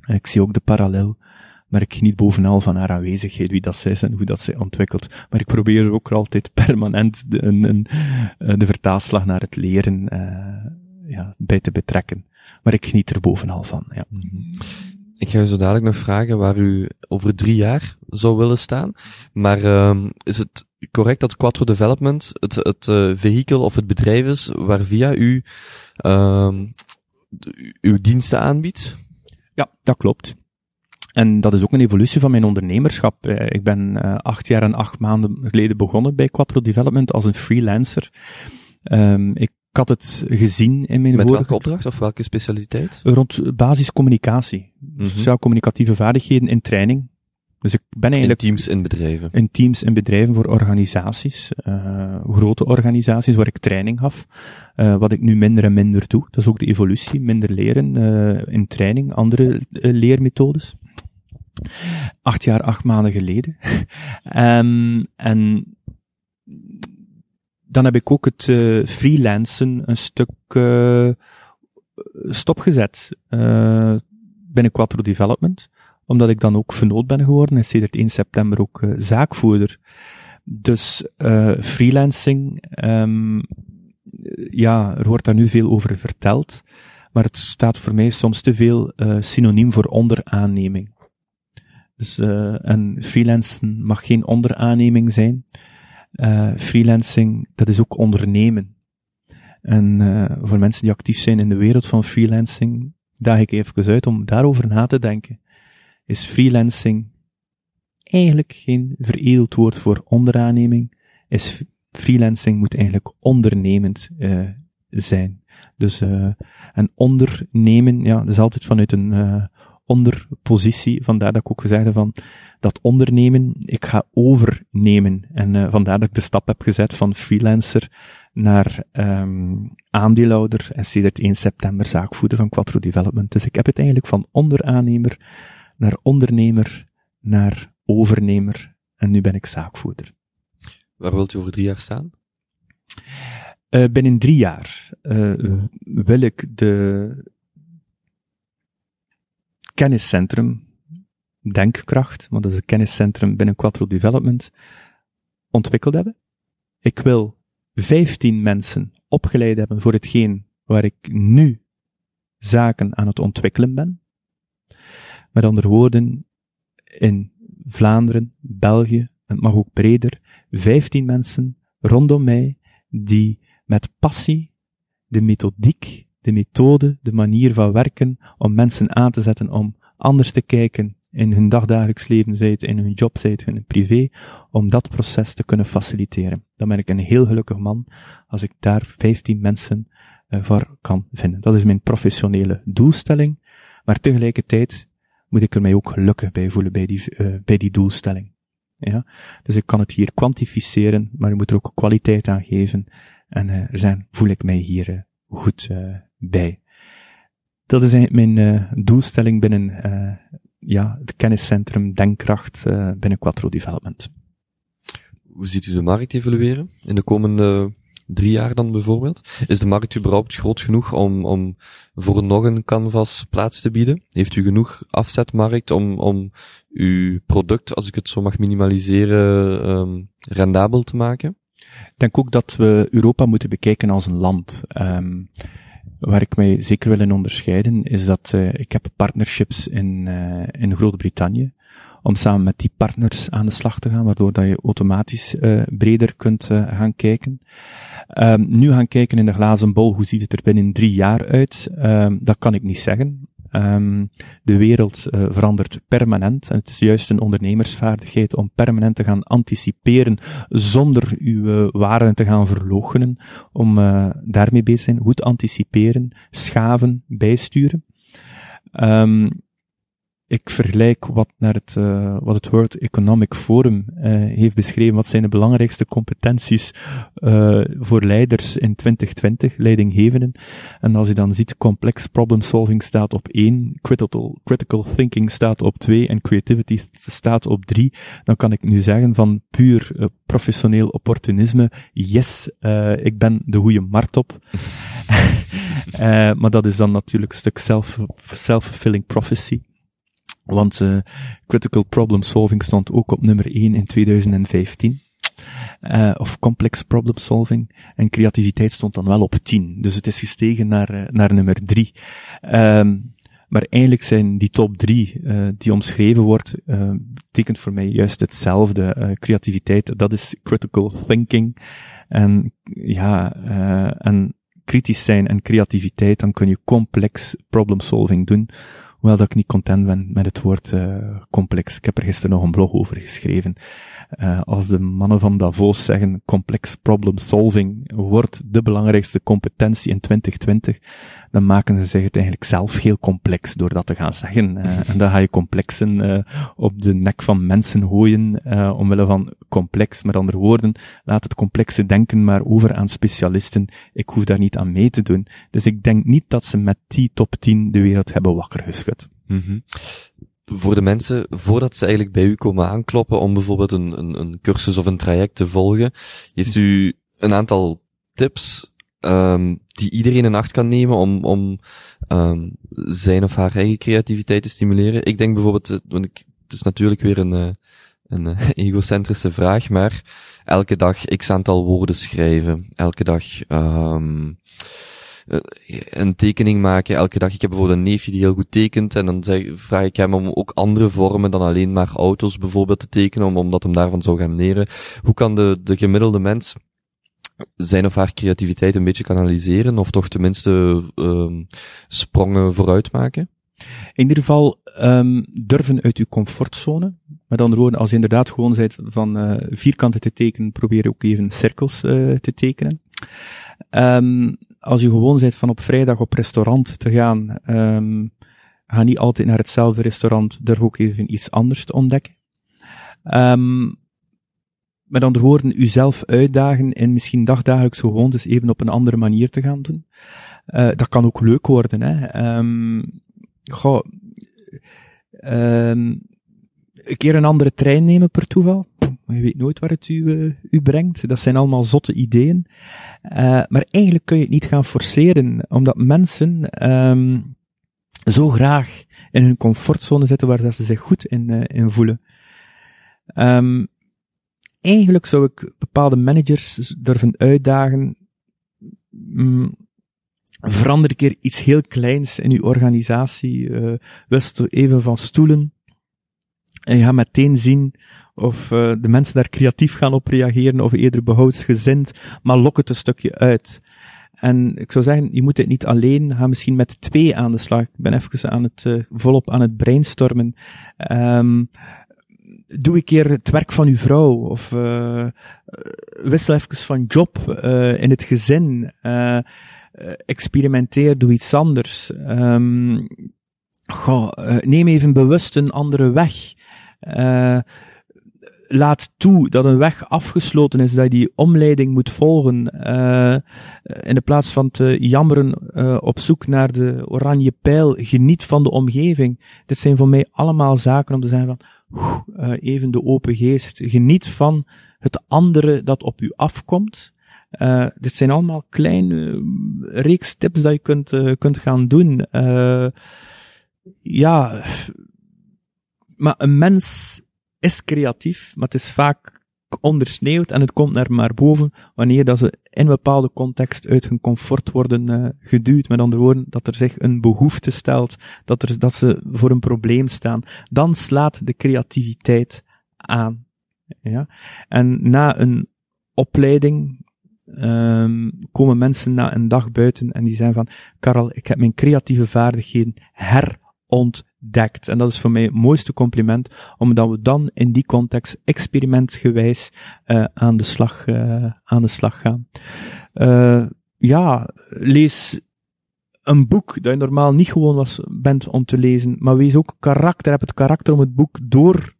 Ik zie ook de parallel Maar ik geniet bovenal van haar aanwezigheid, wie dat zij is en hoe dat zij ontwikkelt. Maar ik probeer ook altijd permanent de, een, een, eh, de vertaalslag naar het leren uh, ja, bij te betrekken. Maar ik geniet er bovenal van, ja. Ik ga u zo dadelijk nog vragen waar u over drie jaar zou willen staan. Maar uh, is het correct dat Quattro Development het, het uh, vehikel of het bedrijf is waar via u uh, uw diensten aanbiedt? Ja, dat klopt. En dat is ook een evolutie van mijn ondernemerschap. Eh, ik ben uh, acht jaar en acht maanden geleden begonnen bij Quattro Development als een freelancer. Um, ik had het gezien in mijn Met vorige... welke opdracht of welke specialiteit? Rond basiscommunicatie. Mm -hmm. Sociaal-communicatieve vaardigheden in training. Dus ik ben eigenlijk... In teams in bedrijven. In teams in bedrijven voor organisaties. Uh, grote organisaties waar ik training gaf. Uh, wat ik nu minder en minder doe. Dat is ook de evolutie. Minder leren uh, in training. Andere leermethodes. Acht jaar, acht maanden geleden. um, en dan heb ik ook het uh, freelancen een stuk uh, stopgezet uh, binnen Quattro Development, omdat ik dan ook vernoot ben geworden en sinds 1 september ook zaakvoerder. Dus freelancing, um, ja, er wordt daar nu veel over verteld, maar het staat voor mij soms te veel synoniem voor onderaanneming. Dus, en freelancen mag geen onderaanneming zijn. Uh, freelancing, dat is ook ondernemen. En uh, voor mensen die actief zijn in de wereld van freelancing, daag ik even uit om daarover na te denken. Is freelancing eigenlijk geen veredeld woord voor onderaanneming? Is freelancing moet eigenlijk ondernemend uh, zijn. Dus en ondernemen, ja, dat is altijd vanuit een onderpositie. Vandaar dat ik ook gezegd heb van dat ondernemen, ik ga overnemen. En uh, vandaar dat ik de stap heb gezet van freelancer naar um, aandeelhouder en sinds 1 september zaakvoerder van Quattro Development. Dus ik heb het eigenlijk van onderaannemer naar ondernemer naar overnemer en nu ben ik zaakvoerder. Waar wilt u over drie jaar staan? Uh, binnen drie jaar uh, wil ik de kenniscentrum Denkkracht, want dat is het kenniscentrum binnen Quattro Development, ontwikkeld hebben. Ik wil 15 mensen opgeleid hebben voor hetgeen waar ik nu zaken aan het ontwikkelen ben. Met andere woorden, in Vlaanderen, België, het mag ook breder, 15 mensen rondom mij die met passie de methodiek de methode, de manier van werken om mensen aan te zetten om anders te kijken in hun dagdagelijks leven, zij het in hun job, zij het in hun privé, om dat proces te kunnen faciliteren. Dan ben ik een heel gelukkig man als ik daar 15 mensen uh, voor kan vinden. Dat is mijn professionele doelstelling, maar tegelijkertijd moet ik er mij ook gelukkig bij voelen bij die, uh, bij die doelstelling. Ja? Dus ik kan het hier kwantificeren, maar ik moet er ook kwaliteit aan geven. En uh, er zijn, voel ik mij hier goed bij. Dat is mijn uh, doelstelling binnen uh, ja, het kenniscentrum Denkkracht binnen Quattro Development. Hoe ziet u de markt evolueren in de komende drie jaar dan bijvoorbeeld? Is de markt überhaupt groot genoeg om, om voor nog een canvas plaats te bieden? Heeft u genoeg afzetmarkt om, om uw product, als ik het zo mag minimaliseren, um, rendabel te maken? Ik denk ook dat we Europa moeten bekijken als een land. Um, Waar ik mij zeker wil in onderscheiden, is dat uh, ik heb partnerships in, uh, in Groot-Brittannië, om samen met die partners aan de slag te gaan, waardoor dat je automatisch uh, breder kunt gaan kijken. Um, nu gaan kijken in de glazen bol, hoe ziet het er binnen drie jaar uit? Um, dat kan ik niet zeggen. Um, de wereld uh, verandert permanent en het is juist een ondernemersvaardigheid om permanent te gaan anticiperen zonder uw uh, waarden te gaan verloochenen, om uh, daarmee bezig te zijn, goed anticiperen, schaven, bijsturen. Um, ik vergelijk wat naar het, uh, wat het World Economic Forum uh, heeft beschreven, wat zijn de belangrijkste competenties uh, voor leiders in 2020, leidinggevenden. En als je dan ziet, complex problem solving staat op één, critical, critical thinking staat op twee en creativity staat op drie, dan kan ik nu zeggen van puur professioneel opportunisme, yes, ik ben de goede markt op. maar dat is dan natuurlijk een stuk self-fulfilling prophecy. Want uh, critical problem solving stond ook op nummer 1 in 2015. Uh, of complex problem solving. En creativiteit stond dan wel op 10. Dus het is gestegen naar, uh, naar nummer 3. Um, maar eigenlijk zijn die top 3 uh, die omschreven wordt, betekent voor mij juist hetzelfde. creativiteit, dat is critical thinking. En ja, en kritisch zijn en creativiteit, dan kun je complex problem solving doen. Hoewel dat ik niet content ben met het woord uh, complex. Ik heb er gisteren nog een blog over geschreven. Uh, als de mannen van Davos zeggen complex problem solving wordt de belangrijkste competentie in 2020, dan maken ze zich het eigenlijk zelf heel complex door dat te gaan zeggen. Uh, en dan ga je complexen op de nek van mensen gooien, omwille van complex. Met andere woorden, laat het complexe denken maar over aan specialisten. Ik hoef daar niet aan mee te doen. Dus ik denk niet dat ze met die top 10 de wereld hebben wakker geschud. Mm Voor de mensen, voordat ze eigenlijk bij u komen aankloppen om bijvoorbeeld een, een, een cursus of een traject te volgen, heeft u een aantal tips um, die iedereen in acht kan nemen om, om um, zijn of haar eigen creativiteit te stimuleren. Ik denk bijvoorbeeld, eh, want ik, het is natuurlijk weer een, eh, een eh, egocentrische vraag, maar elke dag x aantal woorden schrijven, elke dag um, een tekening maken elke dag. Ik heb bijvoorbeeld een neefje die heel goed tekent en dan zeg, vraag ik hem om ook andere vormen dan alleen maar auto's bijvoorbeeld te tekenen, om, omdat hem daarvan zou gaan leren. Hoe kan de, de gemiddelde mens zijn of haar creativiteit een beetje kanaliseren of toch tenminste um, sprongen vooruit maken? In ieder geval um, durven uit uw comfortzone. Met andere woorden, als je inderdaad gewoon bent van uh, vierkanten te tekenen, probeer ook even cirkels uh, te tekenen. Um, als je gewoon bent van op vrijdag op restaurant te gaan, ga niet altijd naar hetzelfde restaurant, durf ook even iets anders te ontdekken. Met andere woorden, uzelf uitdagen en misschien dagdagelijkse gewoontes even op een andere manier te gaan doen. Uh, dat kan ook leuk worden, hè. Goh, um, een keer een andere trein nemen per toeval. Je weet nooit waar het u, uh, u brengt. Dat zijn allemaal zotte ideeën. Uh, maar eigenlijk kun je het niet gaan forceren, omdat mensen um, zo graag in hun comfortzone zitten waar ze zich goed in, in voelen. Eigenlijk zou ik bepaalde managers durven uitdagen. Um, verander een keer iets heel kleins in je organisatie. Uh, wist even van stoelen. En je gaat meteen zien of uh, de mensen daar creatief gaan op reageren, of eerder behoudsgezind, maar lok het een stukje uit. En ik zou zeggen, je moet het niet alleen, ga misschien met twee aan de slag. Ik ben even aan het, uh, volop aan het brainstormen. Um, doe een keer het werk van uw vrouw, of uh, wissel even van job uh, in het gezin. Uh, experimenteer, doe iets anders. Um, goh, neem even bewust een andere weg. Laat toe dat een weg afgesloten is, dat die omleiding moet volgen, in de plaats van te jammeren op zoek naar de oranje pijl, geniet van de omgeving. Dit zijn voor mij allemaal zaken om te zeggen van, uh, even de open geest, geniet van het andere dat op u afkomt. Uh, dit zijn allemaal kleine reeks tips dat je kunt, kunt gaan doen. ja, maar een mens is creatief, maar het is vaak ondersneeuwd en het komt naar maar boven wanneer dat ze in een bepaalde context uit hun comfort worden uh, geduwd. Met andere woorden, dat er zich een behoefte stelt, dat, er, dat ze voor een probleem staan. Dan slaat de creativiteit aan. Ja? En na een opleiding um, komen mensen na een dag buiten en die zeggen van, Karel, ik heb mijn creatieve vaardigheden herontdekt dekt. En dat is voor mij het mooiste compliment, omdat we dan in die context experimentgewijs uh, aan, de slag, uh, aan de slag gaan. Uh, ja, lees een boek dat je normaal niet gewoon was, bent om te lezen, maar wees ook karakter, heb het karakter om het boek door,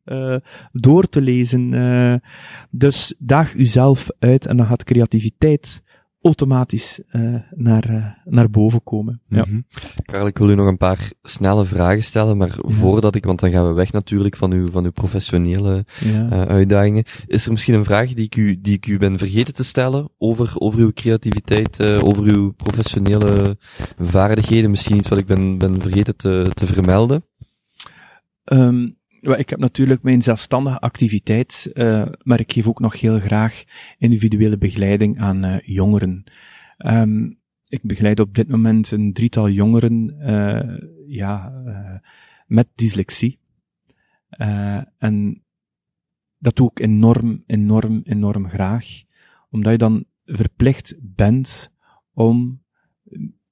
door te lezen. dus daag uzelf uit en dan gaat creativiteit automatisch uh, naar, uh, naar boven komen. Ja. Mm Karel, ik wil u nog een paar snelle vragen stellen, maar voordat ik, want dan gaan we weg natuurlijk van uw, van uw professionele ja. uh, uitdagingen. Is er misschien een vraag die ik u, die ik u ben vergeten te stellen over, over uw creativiteit, over uw professionele vaardigheden? Misschien iets wat ik ben, ben vergeten te, te vermelden? Ehm, ik heb natuurlijk mijn zelfstandige activiteit, uh, maar ik geef ook nog heel graag individuele begeleiding aan uh, jongeren. Um, ik begeleid op dit moment een drietal jongeren, uh, ja, met dyslexie. en dat doe ik enorm, enorm, enorm graag, omdat je dan verplicht bent om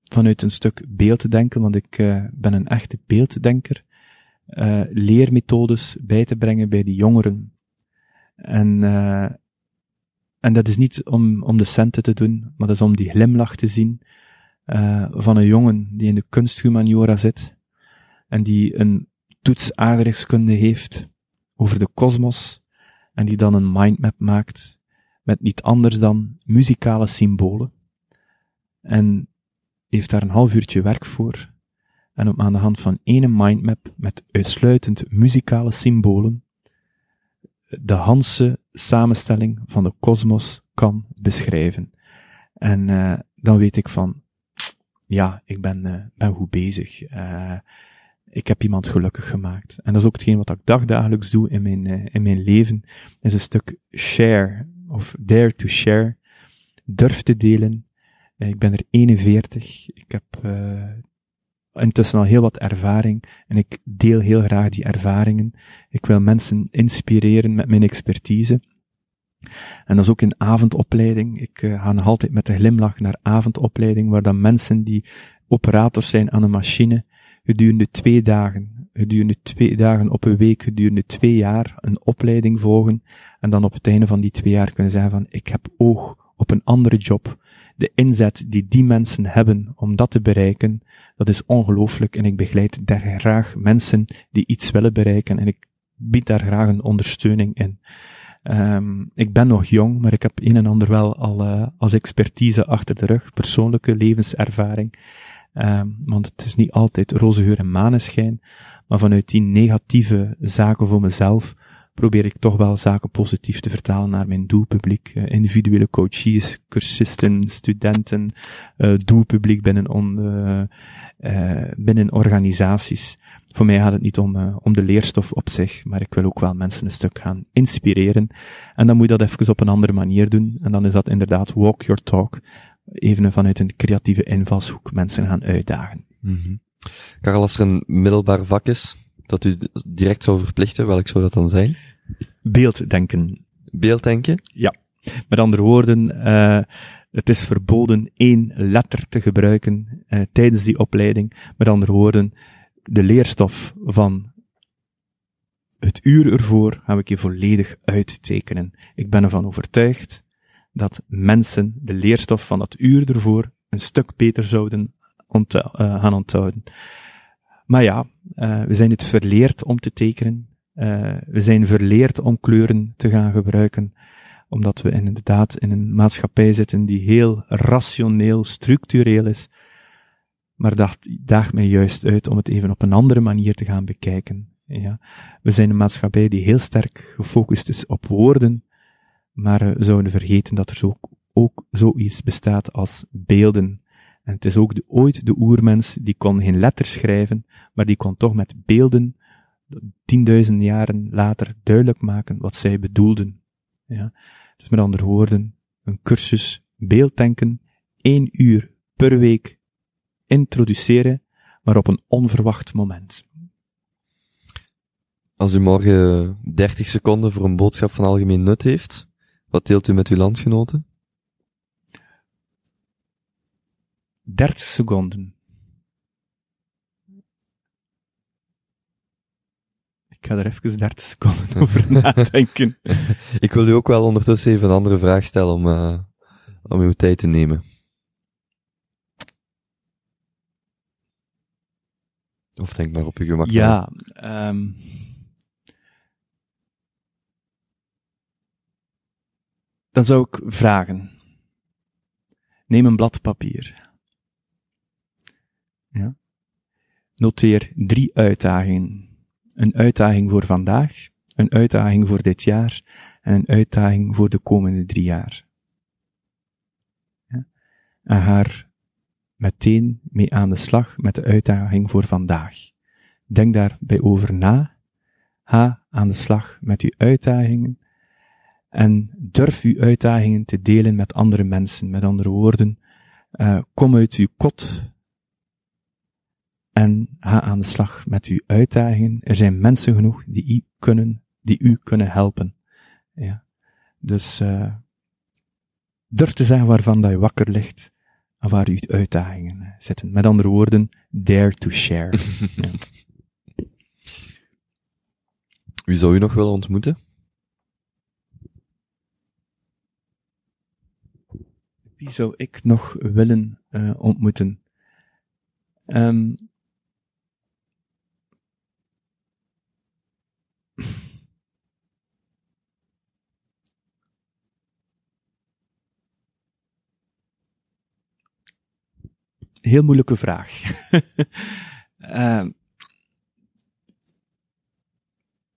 vanuit een stuk beeld te denken, want ik ben een echte beelddenker uh, leermethodes bij te brengen bij die jongeren. En, uh, en dat is niet om, om de centen te doen, maar dat is om die glimlach te zien uh, van een jongen die in de kunsthumaniora zit en die een toets aardrijkskunde heeft over de kosmos en die dan een mindmap maakt met niet anders dan muzikale symbolen. En heeft daar een half uurtje werk voor en om aan de hand van ene mindmap met uitsluitend muzikale symbolen de Hanse samenstelling van de kosmos kan beschrijven. En uh, dan weet ik van, ja, ik ben, uh, ben goed bezig. Uh, ik heb iemand gelukkig gemaakt. En dat is ook hetgeen wat ik dagdagelijks doe in mijn, in mijn leven, is een stuk share, of dare to share, durf te delen. Ik ben er 41. Ik heb intussen al heel wat ervaring en ik deel heel graag die ervaringen. Ik wil mensen inspireren met mijn expertise. En dat is ook in avondopleiding. Ik uh, ga nog altijd met een glimlach naar avondopleiding, waar dan mensen die operators zijn aan een machine, gedurende twee dagen, gedurende twee dagen op een week, gedurende twee jaar een opleiding volgen, en dan op het einde van die twee jaar kunnen zeggen van, ik heb oog op een andere job, de inzet die die mensen hebben om dat te bereiken, dat is ongelooflijk en ik begeleid daar graag mensen die iets willen bereiken en ik bied daar graag een ondersteuning in. Um, ik ben nog jong, maar ik heb een en ander wel al uh, als expertise achter de rug, persoonlijke levenservaring. Um, want het is niet altijd roze geur en maneschijn, maar vanuit die negatieve zaken voor mezelf probeer ik toch wel zaken positief te vertalen naar mijn doelpubliek. Uh, individuele coaches, cursisten, studenten, uh, doelpubliek binnen, on, uh, binnen organisaties. Voor mij gaat het niet om, om de leerstof op zich, maar ik wil ook wel mensen een stuk gaan inspireren. En dan moet je dat even op een andere manier doen. En dan is dat inderdaad walk your talk. Even vanuit een creatieve invalshoek mensen gaan uitdagen. Mm. Karel, als er een middelbaar vak is, dat u direct zou verplichten, welk zou dat dan zijn? Beelddenken. Beelddenken? Ja. Met andere woorden, uh, het is verboden één letter te gebruiken uh, tijdens die opleiding. Met andere woorden, de leerstof van het uur ervoor gaan we je volledig uittekenen. Ik ben ervan overtuigd dat mensen de leerstof van dat uur ervoor een stuk beter zouden uh, gaan onthouden. Maar ja, uh, we zijn het verleerd om te tekenen. Uh, we zijn verleerd om kleuren te gaan gebruiken, omdat we inderdaad in een maatschappij zitten die heel rationeel, structureel is. Maar dat daagt mij juist uit om het even op een andere manier te gaan bekijken. Ja. We zijn een maatschappij die heel sterk gefocust is op woorden, maar we zouden vergeten dat er zo, ook zoiets bestaat als beelden. En het is ook ooit de oermens, die kon geen letters schrijven, maar die kon toch met beelden, tienduizend jaren later, duidelijk maken wat zij bedoelden. Ja. Dus met andere woorden, een cursus beelddenken, één uur per week introduceren, maar op een onverwacht moment. Als u morgen 30 seconden voor een boodschap van algemeen nut heeft, wat deelt u met uw landgenoten? 30 seconden. Ik ga er even 30 seconden over nadenken. ik wil u ook wel ondertussen even een andere vraag stellen om, uh, om uw tijd te nemen. Of denk maar op uw gemak. Ja, um, dan zou ik vragen. Neem een blad papier. Ja. Noteer drie uitdagingen. Een uitdaging voor vandaag, een uitdaging voor dit jaar en een uitdaging voor de komende drie jaar. Ja. En ga meteen mee aan de slag met de uitdaging voor vandaag. Denk daarbij over na Ga aan de slag met uw uitdagingen en durf uw uitdagingen te delen met andere mensen. Met andere woorden, uh, kom uit uw kot en ga aan de slag met uw uitdagingen. Er zijn mensen genoeg die u kunnen, die u kunnen helpen. Ja. Dus uh, durf te zeggen waarvan dat je wakker ligt en waar uw uitdagingen zitten. Met andere woorden, dare to share. ja. Wie zou u nog willen ontmoeten? Wie zou ik nog willen uh, ontmoeten? Um, Heel moeilijke vraag. uh,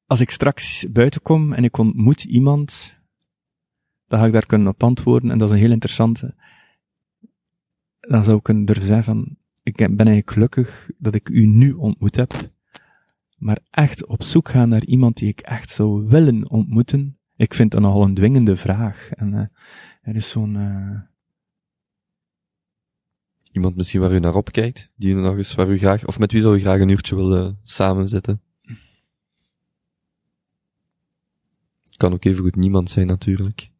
als ik straks buiten kom en ik ontmoet iemand, dan ga ik daar kunnen op antwoorden, en dat is een heel interessante. Dan zou ik kunnen durven zeggen van, ik ben eigenlijk gelukkig dat ik u nu ontmoet heb, maar echt op zoek gaan naar iemand die ik echt zou willen ontmoeten, ik vind dat nogal een dwingende vraag. En uh, er is zo'n... Uh... Iemand misschien waar u naar opkijkt, die u nog eens waar u graag, of met wie zou u graag een uurtje willen samenzitten? Kan ook even goed niemand zijn natuurlijk.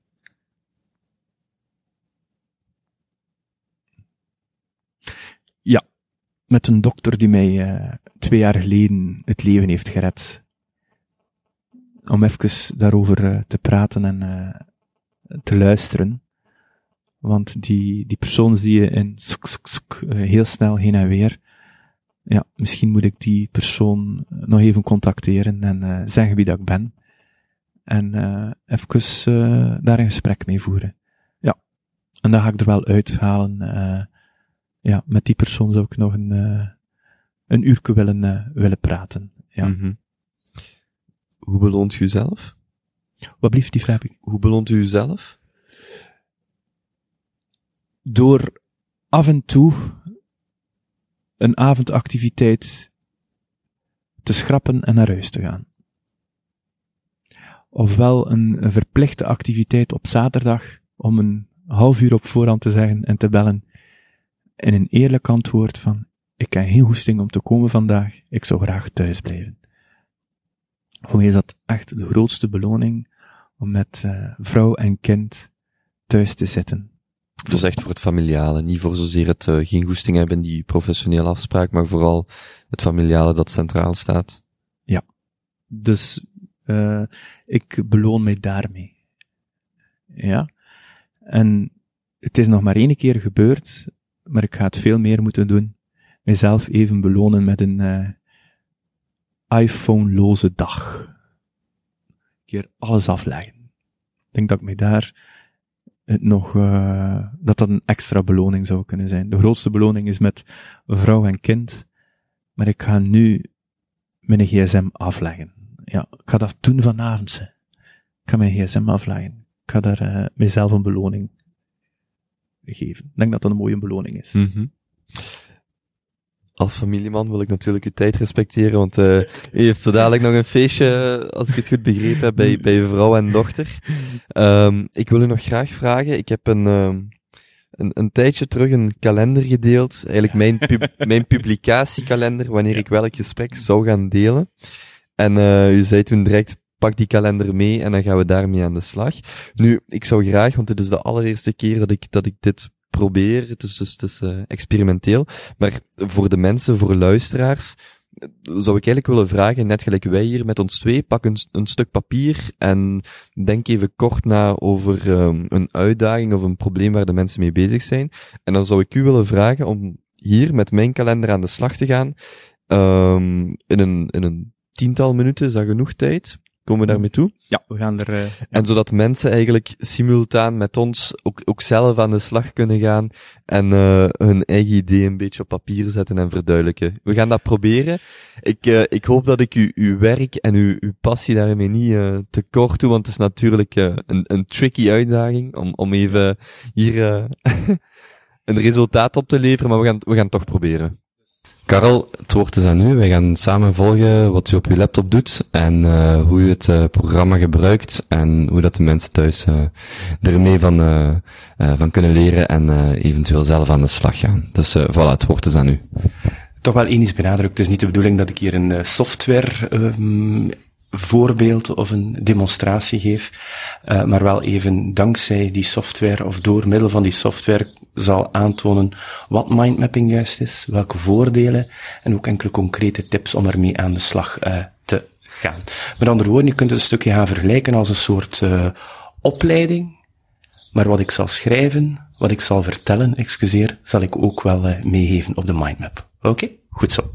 Ja, met een dokter die mij uh, twee jaar geleden het leven heeft gered. Om even daarover uh, te praten en uh, te luisteren. Want die, die persoon zie je in sk, sk, sk, heel snel heen en weer. Ja, misschien moet ik die persoon nog even contacteren en zeggen wie dat ik ben en even daar een gesprek mee voeren. Ja. En dan ga ik er wel uithalen. Ja, met die persoon zou ik nog een, uh, een uurtje willen, uh, willen praten. Ja. Mm -hmm. Hoe beloont u zelf? Wat blieft die vraag? Hoe beloont u zelf? Door af en toe een avondactiviteit te schrappen en naar huis te gaan ofwel een, een verplichte activiteit op zaterdag om een half uur op voorhand te zeggen en te bellen en een eerlijk antwoord van ik heb geen hoesting om te komen vandaag, ik zou graag thuis blijven. Voor mij is dat echt de grootste beloning om met uh, vrouw en kind thuis te zitten. Dus echt voor het familiale, niet voor zozeer het uh, geen goesting hebben in die professionele afspraak, maar vooral het familiale dat centraal staat. Ja. Dus uh, ik beloon mij daarmee. Ja. En het is nog maar één keer gebeurd, maar ik ga het veel meer moeten doen. Mijzelf even belonen met een uh, iPhone-loze dag. Een keer alles afleggen. Ik denk dat ik mij daar het nog, uh, dat dat een extra beloning zou kunnen zijn. De grootste beloning is met vrouw en kind, maar ik ga nu mijn gsm afleggen ja, ik ga dat doen vanavond. Ze. Ik ga mijn gsm afleggen. Ik ga daar mezelf een beloning geven. Ik denk dat dat een mooie beloning is. Mm -hmm. Als familieman wil ik natuurlijk uw tijd respecteren, want uh, u heeft zo dadelijk nog een feestje, als ik het goed begrepen heb, bij, bij uw vrouw en dochter. Um, ik wil u nog graag vragen, ik heb een, um, een, een tijdje terug een kalender gedeeld, eigenlijk mijn, pub, mijn publicatiekalender, wanneer ik welk gesprek zou gaan delen. En uh, u zei toen direct, pak die kalender mee en dan gaan we daarmee aan de slag. Nu, ik zou graag, want het is de allereerste keer dat ik, dat ik dit probeer, het is, dus, het is uh, experimenteel, maar voor de mensen, voor luisteraars, zou ik eigenlijk willen vragen, net gelijk wij hier met ons twee, pak een, stuk papier en denk even kort na over um, een uitdaging of een probleem waar de mensen mee bezig zijn. En dan zou ik u willen vragen om hier met mijn kalender aan de slag te gaan, um, in een, in een tiental minuten, is dat genoeg tijd? Komen we daarmee toe? Ja, we gaan er... Uh, en zodat mensen eigenlijk simultaan met ons ook, ook zelf aan de slag kunnen gaan en uh, hun eigen idee een beetje op papier zetten en verduidelijken. We gaan dat proberen. Ik, uh, ik hoop dat ik u, uw werk en uw, uw passie daarmee niet te kort doe, want het is natuurlijk een, een tricky uitdaging om, om even hier een resultaat op te leveren, maar we gaan, we gaan het toch proberen. Karel, het woord is aan u. Wij gaan samen volgen wat u op uw laptop doet en uh, hoe u het uh, programma gebruikt en hoe dat de mensen thuis uh, ermee van, van kunnen leren en eventueel zelf aan de slag gaan. Dus voilà, het woord is aan u. Toch wel één is benadrukt. Het is niet de bedoeling dat ik hier een software um, voorbeeld of een demonstratie geef, uh, maar wel even dankzij die software of door middel van die software zal aantonen wat mindmapping juist is, welke voordelen en ook enkele concrete tips om ermee aan de slag uh, te gaan. Met andere woorden, je kunt het een stukje gaan vergelijken als een soort uh, opleiding, maar wat ik zal schrijven, wat ik zal vertellen, excuseer, zal ik ook wel meegeven op de mindmap. Oké? Goed zo.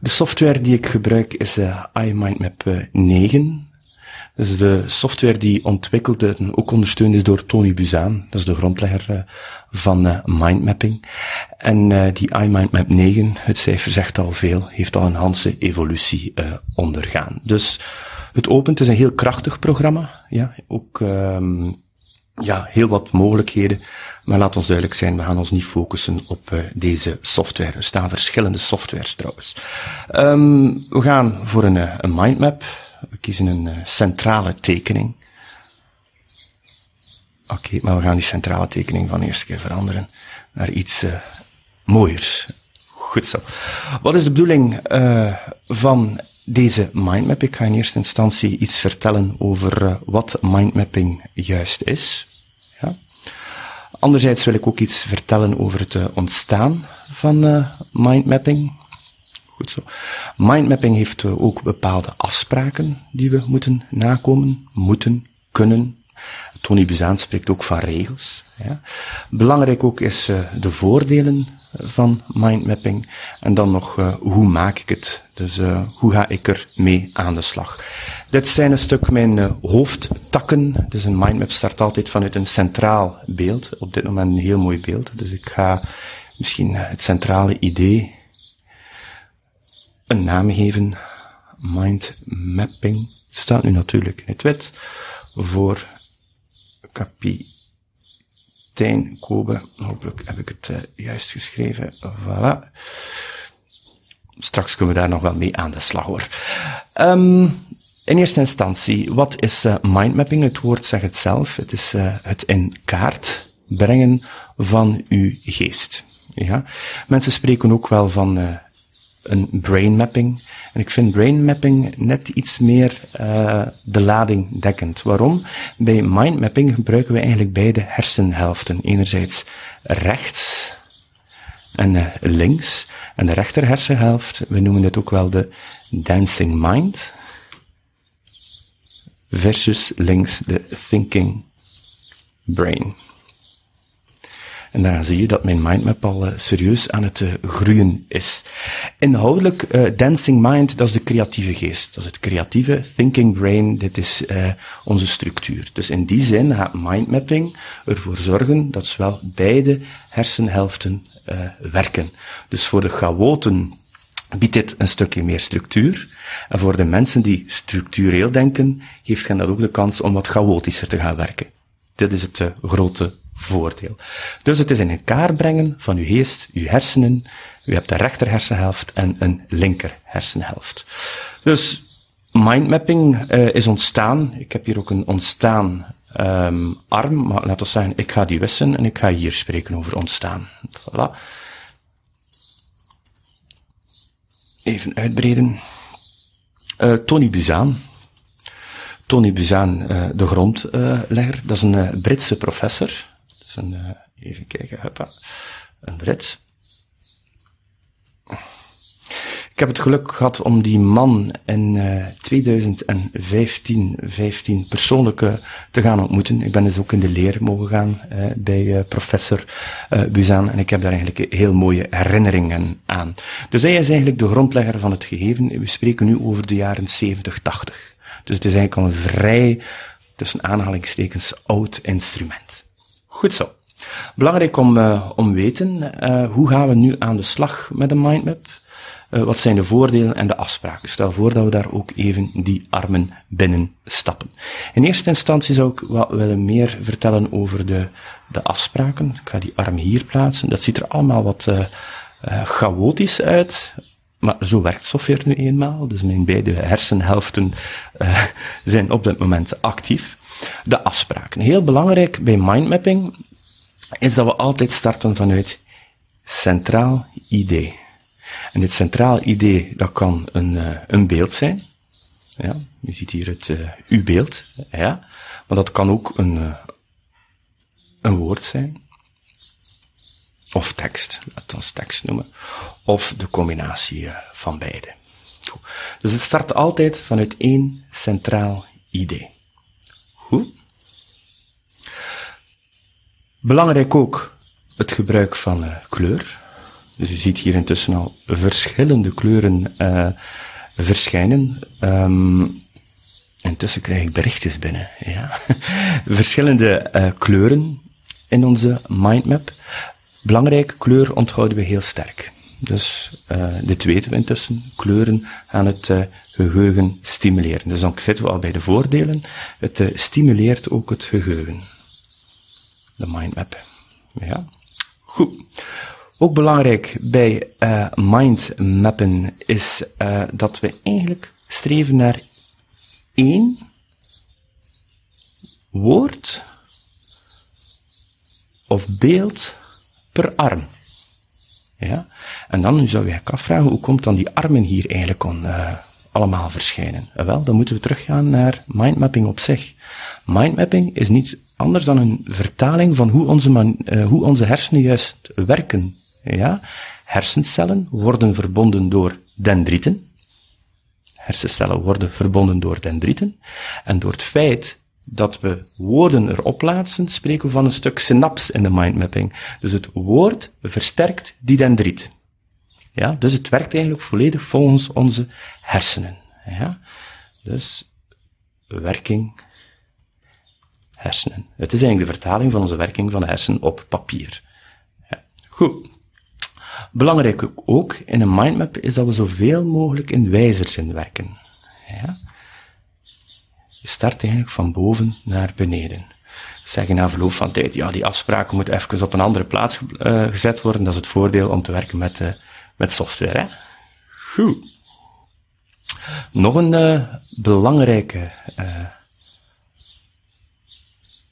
De software die ik gebruik is uh, iMindMap 9. Dat is de software die ontwikkeld en ook ondersteund is door Tony Buzan. Dat is de grondlegger uh, van mindmapping. En die iMindMap 9, het cijfer zegt al veel, heeft al een handse evolutie ondergaan. Dus het opent is een heel krachtig programma. Ja, ook um, ja, heel wat mogelijkheden. Maar laat ons duidelijk zijn, we gaan ons niet focussen op uh, deze software. Er staan verschillende softwares trouwens. Um, we gaan voor een, uh, een mindmap. We kiezen een uh, centrale tekening. Oké, maar we gaan die centrale tekening van de eerste keer veranderen naar iets mooiers. Goed zo. Wat is de bedoeling van deze mindmap. Ik ga in eerste instantie iets vertellen over uh, wat mindmapping juist is. Ja. Anderzijds wil ik ook iets vertellen over het uh, ontstaan van uh, mindmapping. Goed zo. Mindmapping heeft ook bepaalde afspraken die we moeten nakomen, moeten, kunnen. Tony Buzaan spreekt ook van regels. Ja. Belangrijk ook is de voordelen van mindmapping. En dan nog, uh, hoe maak ik het? Dus uh, hoe ga ik er mee aan de slag? Dit zijn een stuk mijn uh, hoofdtakken. Dus een mindmap start altijd vanuit een centraal beeld. Op dit moment een heel mooi beeld. Dus ik ga misschien het centrale idee een naam geven. Mindmapping. Staat nu natuurlijk in het wit voor kapie Stijn Kobe. Hopelijk heb ik het uh, juist geschreven. Voilà. Straks kunnen we daar nog wel mee aan de slag hoor. Um, in eerste instantie, wat is uh, mindmapping? Het woord zegt het zelf. Het is uh, het in kaart brengen van uw geest. Ja? Mensen spreken ook wel van een brain mapping. En ik vind brain mapping net iets meer uh, de lading dekkend. Waarom? Bij mind mapping gebruiken we eigenlijk beide hersenhelften. Enerzijds rechts en uh, links. En de rechter hersenhelft, we noemen dit ook wel de dancing mind. Versus links de thinking brain. En daaraan zie je dat mijn mindmap al uh, serieus aan het uh, groeien is. Inhoudelijk, uh, Dancing Mind, dat is de creatieve geest. Dat is het creatieve, Thinking Brain, dit is onze structuur. Dus in die zin gaat mindmapping ervoor zorgen dat zowel beide hersenhelften werken. Dus voor de chaoten biedt dit een stukje meer structuur. En voor de mensen die structureel denken, heeft hen dat ook de kans om wat chaotischer te gaan werken. Dit is het grote voordeel. Dus het is in kaart brengen van uw geest, uw hersenen. U hebt de rechter hersenhelft en een linker hersenhelft. Dus mindmapping uh, is ontstaan. Ik heb hier ook een ontstaan um, arm, maar laten we zeggen, ik ga die wissen en ik ga hier spreken over ontstaan. Voilà. Even uitbreiden. Uh, Tony Buzaan. Tony Buzaan, uh, de grondlegger. dat is een Britse professor is een, uh, even kijken, hoppa, een Brit. Ik heb het geluk gehad om die man in uh, 2015 15 persoonlijk te gaan ontmoeten. Ik ben dus ook in de leer mogen gaan uh, bij professor Buzan en ik heb daar eigenlijk heel mooie herinneringen aan. Dus hij is eigenlijk de grondlegger van het gegeven. We spreken nu over de jaren 70, 80. Dus het is eigenlijk al een vrij, tussen aanhalingstekens, oud instrument. Goed zo. Belangrijk om, uh, om weten, uh, hoe gaan we nu aan de slag met een mindmap? Uh, wat zijn de voordelen en de afspraken? Stel voor dat we daar ook even die armen binnen stappen. In eerste instantie zou ik wat willen meer vertellen over de, de afspraken. Ik ga die arm hier plaatsen. Dat ziet er allemaal wat chaotisch uit, maar zo werkt software nu eenmaal. Dus mijn beide hersenhelften uh, zijn op dit moment actief. De afspraken. Heel belangrijk bij mindmapping is dat we altijd starten vanuit centraal idee. En dit centraal idee, dat kan een, uh, een beeld zijn. Ja, je ziet hier het uh, uw beeld. Ja. Maar dat kan ook een, een woord zijn. Of tekst, laten we ons tekst noemen. Of de combinatie van beide. Dus het start altijd vanuit één centraal idee. Goed. Belangrijk ook het gebruik van uh, kleur. Dus u ziet hier intussen al verschillende kleuren uh, verschijnen. Um, intussen krijg ik berichtjes binnen. Ja. verschillende kleuren in onze mindmap. Belangrijke kleur onthouden we heel sterk. Dus uh, dit weten we intussen. Kleuren gaan het uh, geheugen stimuleren. Dus dan zitten we al bij de voordelen. Het uh, stimuleert ook het geheugen. De mindmap. Ja. Goed. Ook belangrijk bij mindmappen is dat we eigenlijk streven naar één woord of beeld per arm. Ja? En dan zou je afvragen, hoe komt dan die armen hier eigenlijk on, uh, allemaal verschijnen? wel, dan moeten we teruggaan naar mindmapping op zich. Mindmapping is niet anders dan een vertaling van hoe onze, man, uh, hoe onze hersenen juist werken. Ja? Hersencellen worden verbonden door dendrieten. Hersencellen worden verbonden door dendrieten. En door het feit dat we woorden erop plaatsen, spreken we van een stuk synaps in de mindmapping. Dus het woord versterkt die dendriet. Ja, dus het werkt eigenlijk volledig volgens onze hersenen. Ja, dus werking hersenen. Het is eigenlijk de vertaling van onze werking van de hersenen op papier. Ja. Goed. Belangrijk ook in een mindmap is dat we zoveel mogelijk in wijzerzin werken. Ja? Je start eigenlijk van boven naar beneden. Zeg je na verloop van tijd, ja, die afspraken moeten even op een andere plaats uh, gezet worden. Dat is het voordeel om te werken met, uh, met software. Hè? Goed. Nog een uh, belangrijke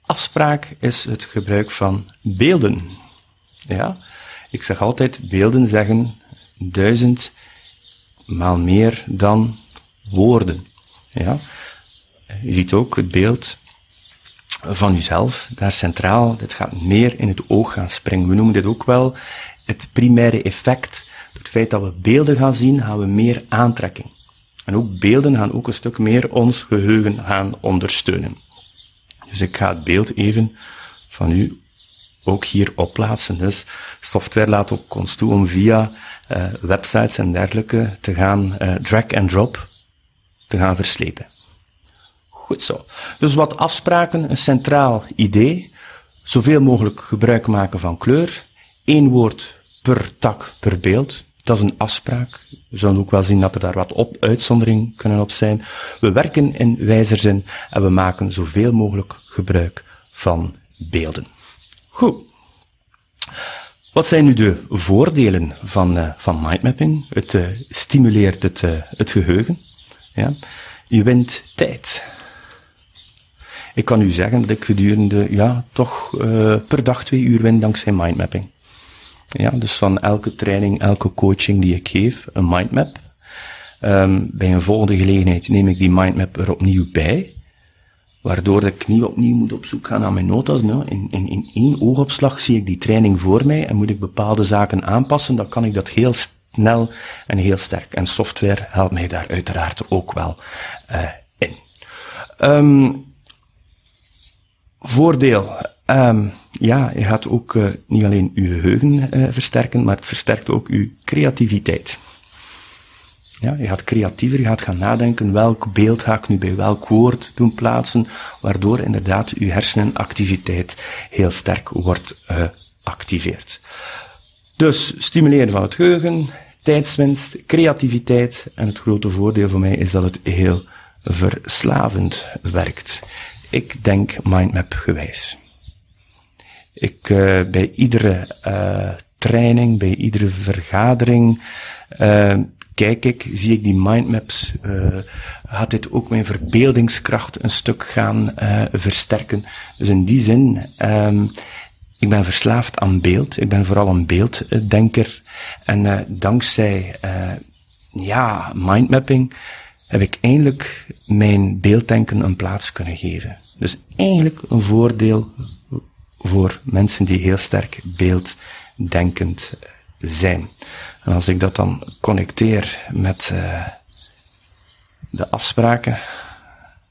afspraak is het gebruik van beelden. Ja? Ik zeg altijd, beelden zeggen duizend maal meer dan woorden. Ja? Je ziet ook het beeld van uzelf, daar centraal, dit gaat meer in het oog gaan springen. We noemen dit ook wel het primaire effect. Door het feit dat we beelden gaan zien, gaan we meer aantrekking. En ook beelden gaan ook een stuk meer ons geheugen gaan ondersteunen. Dus ik ga het beeld even van u ook hier opplaatsen. Dus software laat ook ons toe om via uh, websites en dergelijke te gaan uh, drag and drop te gaan verslepen. Goed zo. Dus wat afspraken, een centraal idee, zoveel mogelijk gebruik maken van kleur, één woord per tak per beeld. Dat is een afspraak. We zullen ook wel zien dat er daar wat op uitzonderingen kunnen op zijn. We werken in wijzerzin en we maken zoveel mogelijk gebruik van beelden. Goed. Wat zijn nu de voordelen van, uh, van mindmapping? Het uh, stimuleert het, uh, het geheugen. Ja. Je wint tijd. Ik kan u zeggen dat ik gedurende, ja, toch per dag twee uur win dankzij mindmapping. Ja, dus van elke training, elke coaching die ik geef, een mindmap. Um, bij een volgende gelegenheid neem ik die mindmap er opnieuw bij waardoor ik niet opnieuw moet op zoek gaan naar mijn notas. Nou, in, in, in één oogopslag zie ik die training voor mij en moet ik bepaalde zaken aanpassen, dan kan ik dat heel snel en heel sterk. En software helpt mij daar uiteraard ook wel uh, in. Um, voordeel. Um, ja, je gaat ook uh, niet alleen je geheugen uh, versterken, maar het versterkt ook uw creativiteit. Ja, je gaat creatiever, je gaat gaan nadenken welk beeld ga ik nu bij welk woord doen plaatsen, waardoor inderdaad je hersenactiviteit heel sterk wordt geactiveerd. Dus stimuleren van het geheugen, tijdswinst, creativiteit en het grote voordeel voor mij is dat het heel verslavend werkt. Ik denk mindmap gewijs. Ik, uh, bij iedere uh, training, bij iedere vergadering, uh, kijk ik, zie ik die mindmaps, gaat dit ook mijn verbeeldingskracht een stuk gaan versterken. Dus in die zin, um, ik ben verslaafd aan beeld. Ik ben vooral een beelddenker. En dankzij ja, mindmapping heb ik eindelijk mijn beelddenken een plaats kunnen geven. Dus eigenlijk een voordeel voor mensen die heel sterk beelddenkend zijn. En als ik dat dan connecteer met uh, de afspraken,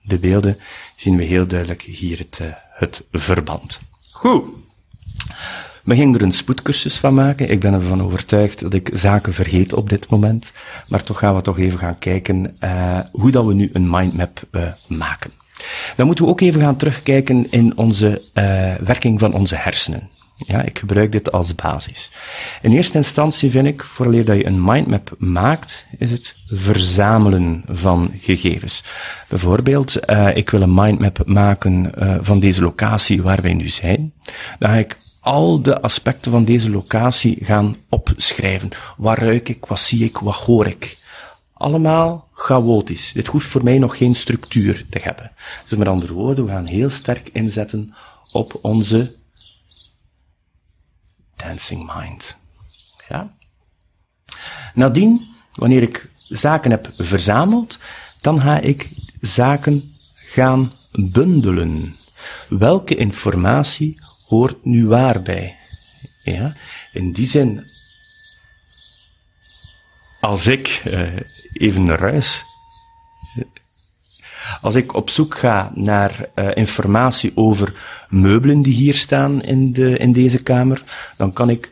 de beelden, zien we heel duidelijk hier het, uh, het verband. Goed. We gingen er een spoedcursus van maken. Ik ben ervan overtuigd dat ik zaken vergeet op dit moment. Maar toch gaan we toch even gaan kijken uh, hoe dat we nu een mindmap maken. Dan moeten we ook even gaan terugkijken in onze werking van onze hersenen. Ja, ik gebruik dit als basis. In eerste instantie vind ik, vooraleer dat je een mindmap maakt, is het verzamelen van gegevens. Bijvoorbeeld, uh, ik wil een mindmap maken uh, van deze locatie waar wij nu zijn. Dan ga ik al de aspecten van deze locatie gaan opschrijven. Waar ruik ik, wat zie ik, wat hoor ik. Allemaal chaotisch. Dit hoeft voor mij nog geen structuur te hebben. Dus met andere woorden, we gaan heel sterk inzetten op onze dancing mind. Ja? Nadien, wanneer ik zaken heb verzameld, dan ga ik zaken gaan bundelen. Welke informatie hoort nu waarbij? Ja? In die zin, als ik uh, even ruis als ik op zoek ga naar uh, informatie over meubelen die hier staan in, de, in deze kamer, dan kan ik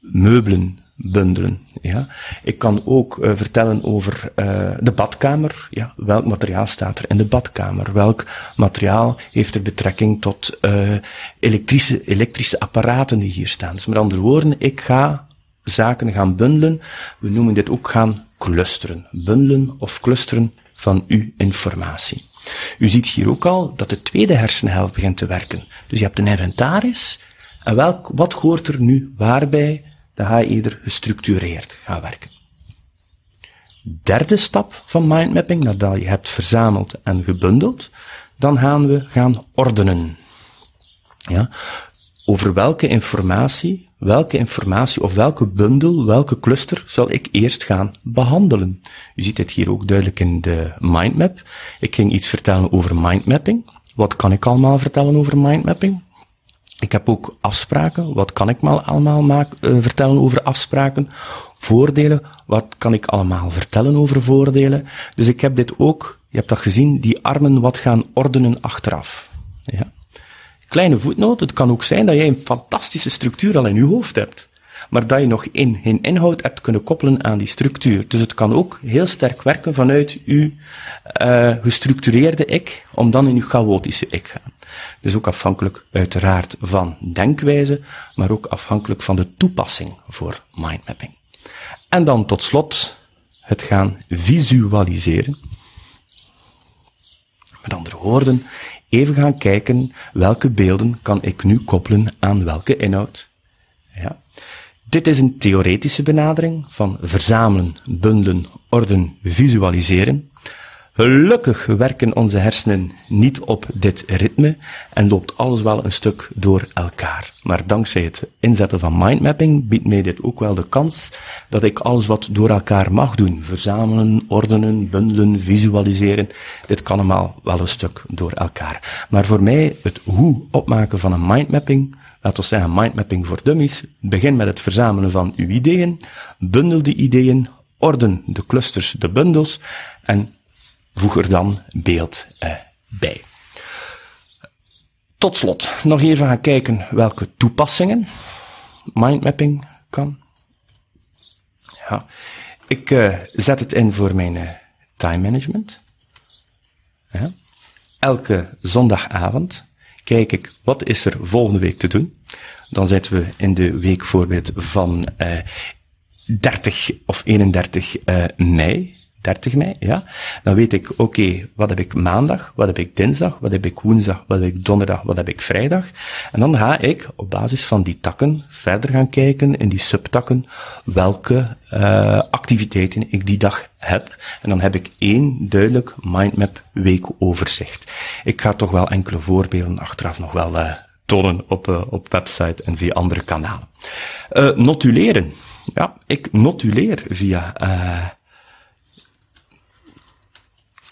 meubelen bundelen. Ja. Ik kan ook uh, vertellen over uh, de badkamer. Ja, welk materiaal staat er in de badkamer? Welk materiaal heeft er betrekking tot uh, elektrische, elektrische apparaten die hier staan? Dus met andere woorden, ik ga zaken gaan bundelen. We noemen dit ook gaan clusteren. Bundelen of clusteren van uw informatie. U ziet hier ook al dat de tweede hersenhelft begint te werken. Dus je hebt een inventaris. En welk, wat hoort er nu waarbij? Dan ga je eerder gestructureerd gaan werken. Derde stap van mindmapping, nadat je hebt verzameld en gebundeld, dan gaan we gaan ordenen. Ja? Over welke informatie welke informatie of welke bundel, welke cluster zal ik eerst gaan behandelen. U ziet het hier ook duidelijk in de mindmap. Ik ging iets vertellen over mindmapping. Wat kan ik allemaal vertellen over mindmapping? Ik heb ook afspraken. Wat kan ik maar allemaal maak, uh, vertellen over afspraken? Voordelen. Wat kan ik allemaal vertellen over voordelen? Dus ik heb dit ook, je hebt dat gezien, die armen wat gaan ordenen achteraf. Ja. Kleine voetnoot, het kan ook zijn dat jij een fantastische structuur al in je hoofd hebt, maar dat je nog in, geen inhoud hebt kunnen koppelen aan die structuur. Dus het kan ook heel sterk werken vanuit uw uh, gestructureerde ik, om dan in uw chaotische ik gaan. Dus ook afhankelijk uiteraard van denkwijze, maar ook afhankelijk van de toepassing voor mindmapping. En dan tot slot het gaan visualiseren. Met andere woorden, even gaan kijken welke beelden kan ik nu koppelen aan welke inhoud. Ja. Dit is een theoretische benadering van verzamelen, bundelen, orden, visualiseren. Gelukkig werken onze hersenen niet op dit ritme en loopt alles wel een stuk door elkaar. Maar dankzij het inzetten van mindmapping biedt mij dit ook wel de kans dat ik alles wat door elkaar mag doen, verzamelen, ordenen, bundelen, visualiseren, dit kan allemaal wel een stuk door elkaar. Maar voor mij het hoe opmaken van een mindmapping laten we zeggen mindmapping voor dummies, begin met het verzamelen van uw ideeën, bundel die ideeën, orden de clusters, de bundels en voeg er dan beeld uh, bij. Tot slot, nog even gaan kijken welke toepassingen mindmapping kan. Ja, ik uh, zet het in voor mijn uh, time management. Ja. Elke zondagavond kijk ik, wat is er volgende week te doen? Dan zitten we in de week voorbeeld van uh, 30 of 31 mei 30 mei, ja. Dan weet ik, oké, wat heb ik maandag, wat heb ik dinsdag, wat heb ik woensdag, wat heb ik donderdag, wat heb ik vrijdag. En dan ga ik op basis van die takken verder gaan kijken in die subtakken welke uh, activiteiten ik die dag heb. En dan heb ik één duidelijk mindmap weekoverzicht. Ik ga toch wel enkele voorbeelden achteraf nog wel uh, tonen op, uh, op website en via andere kanalen. notuleren. Ja, ik notuleer via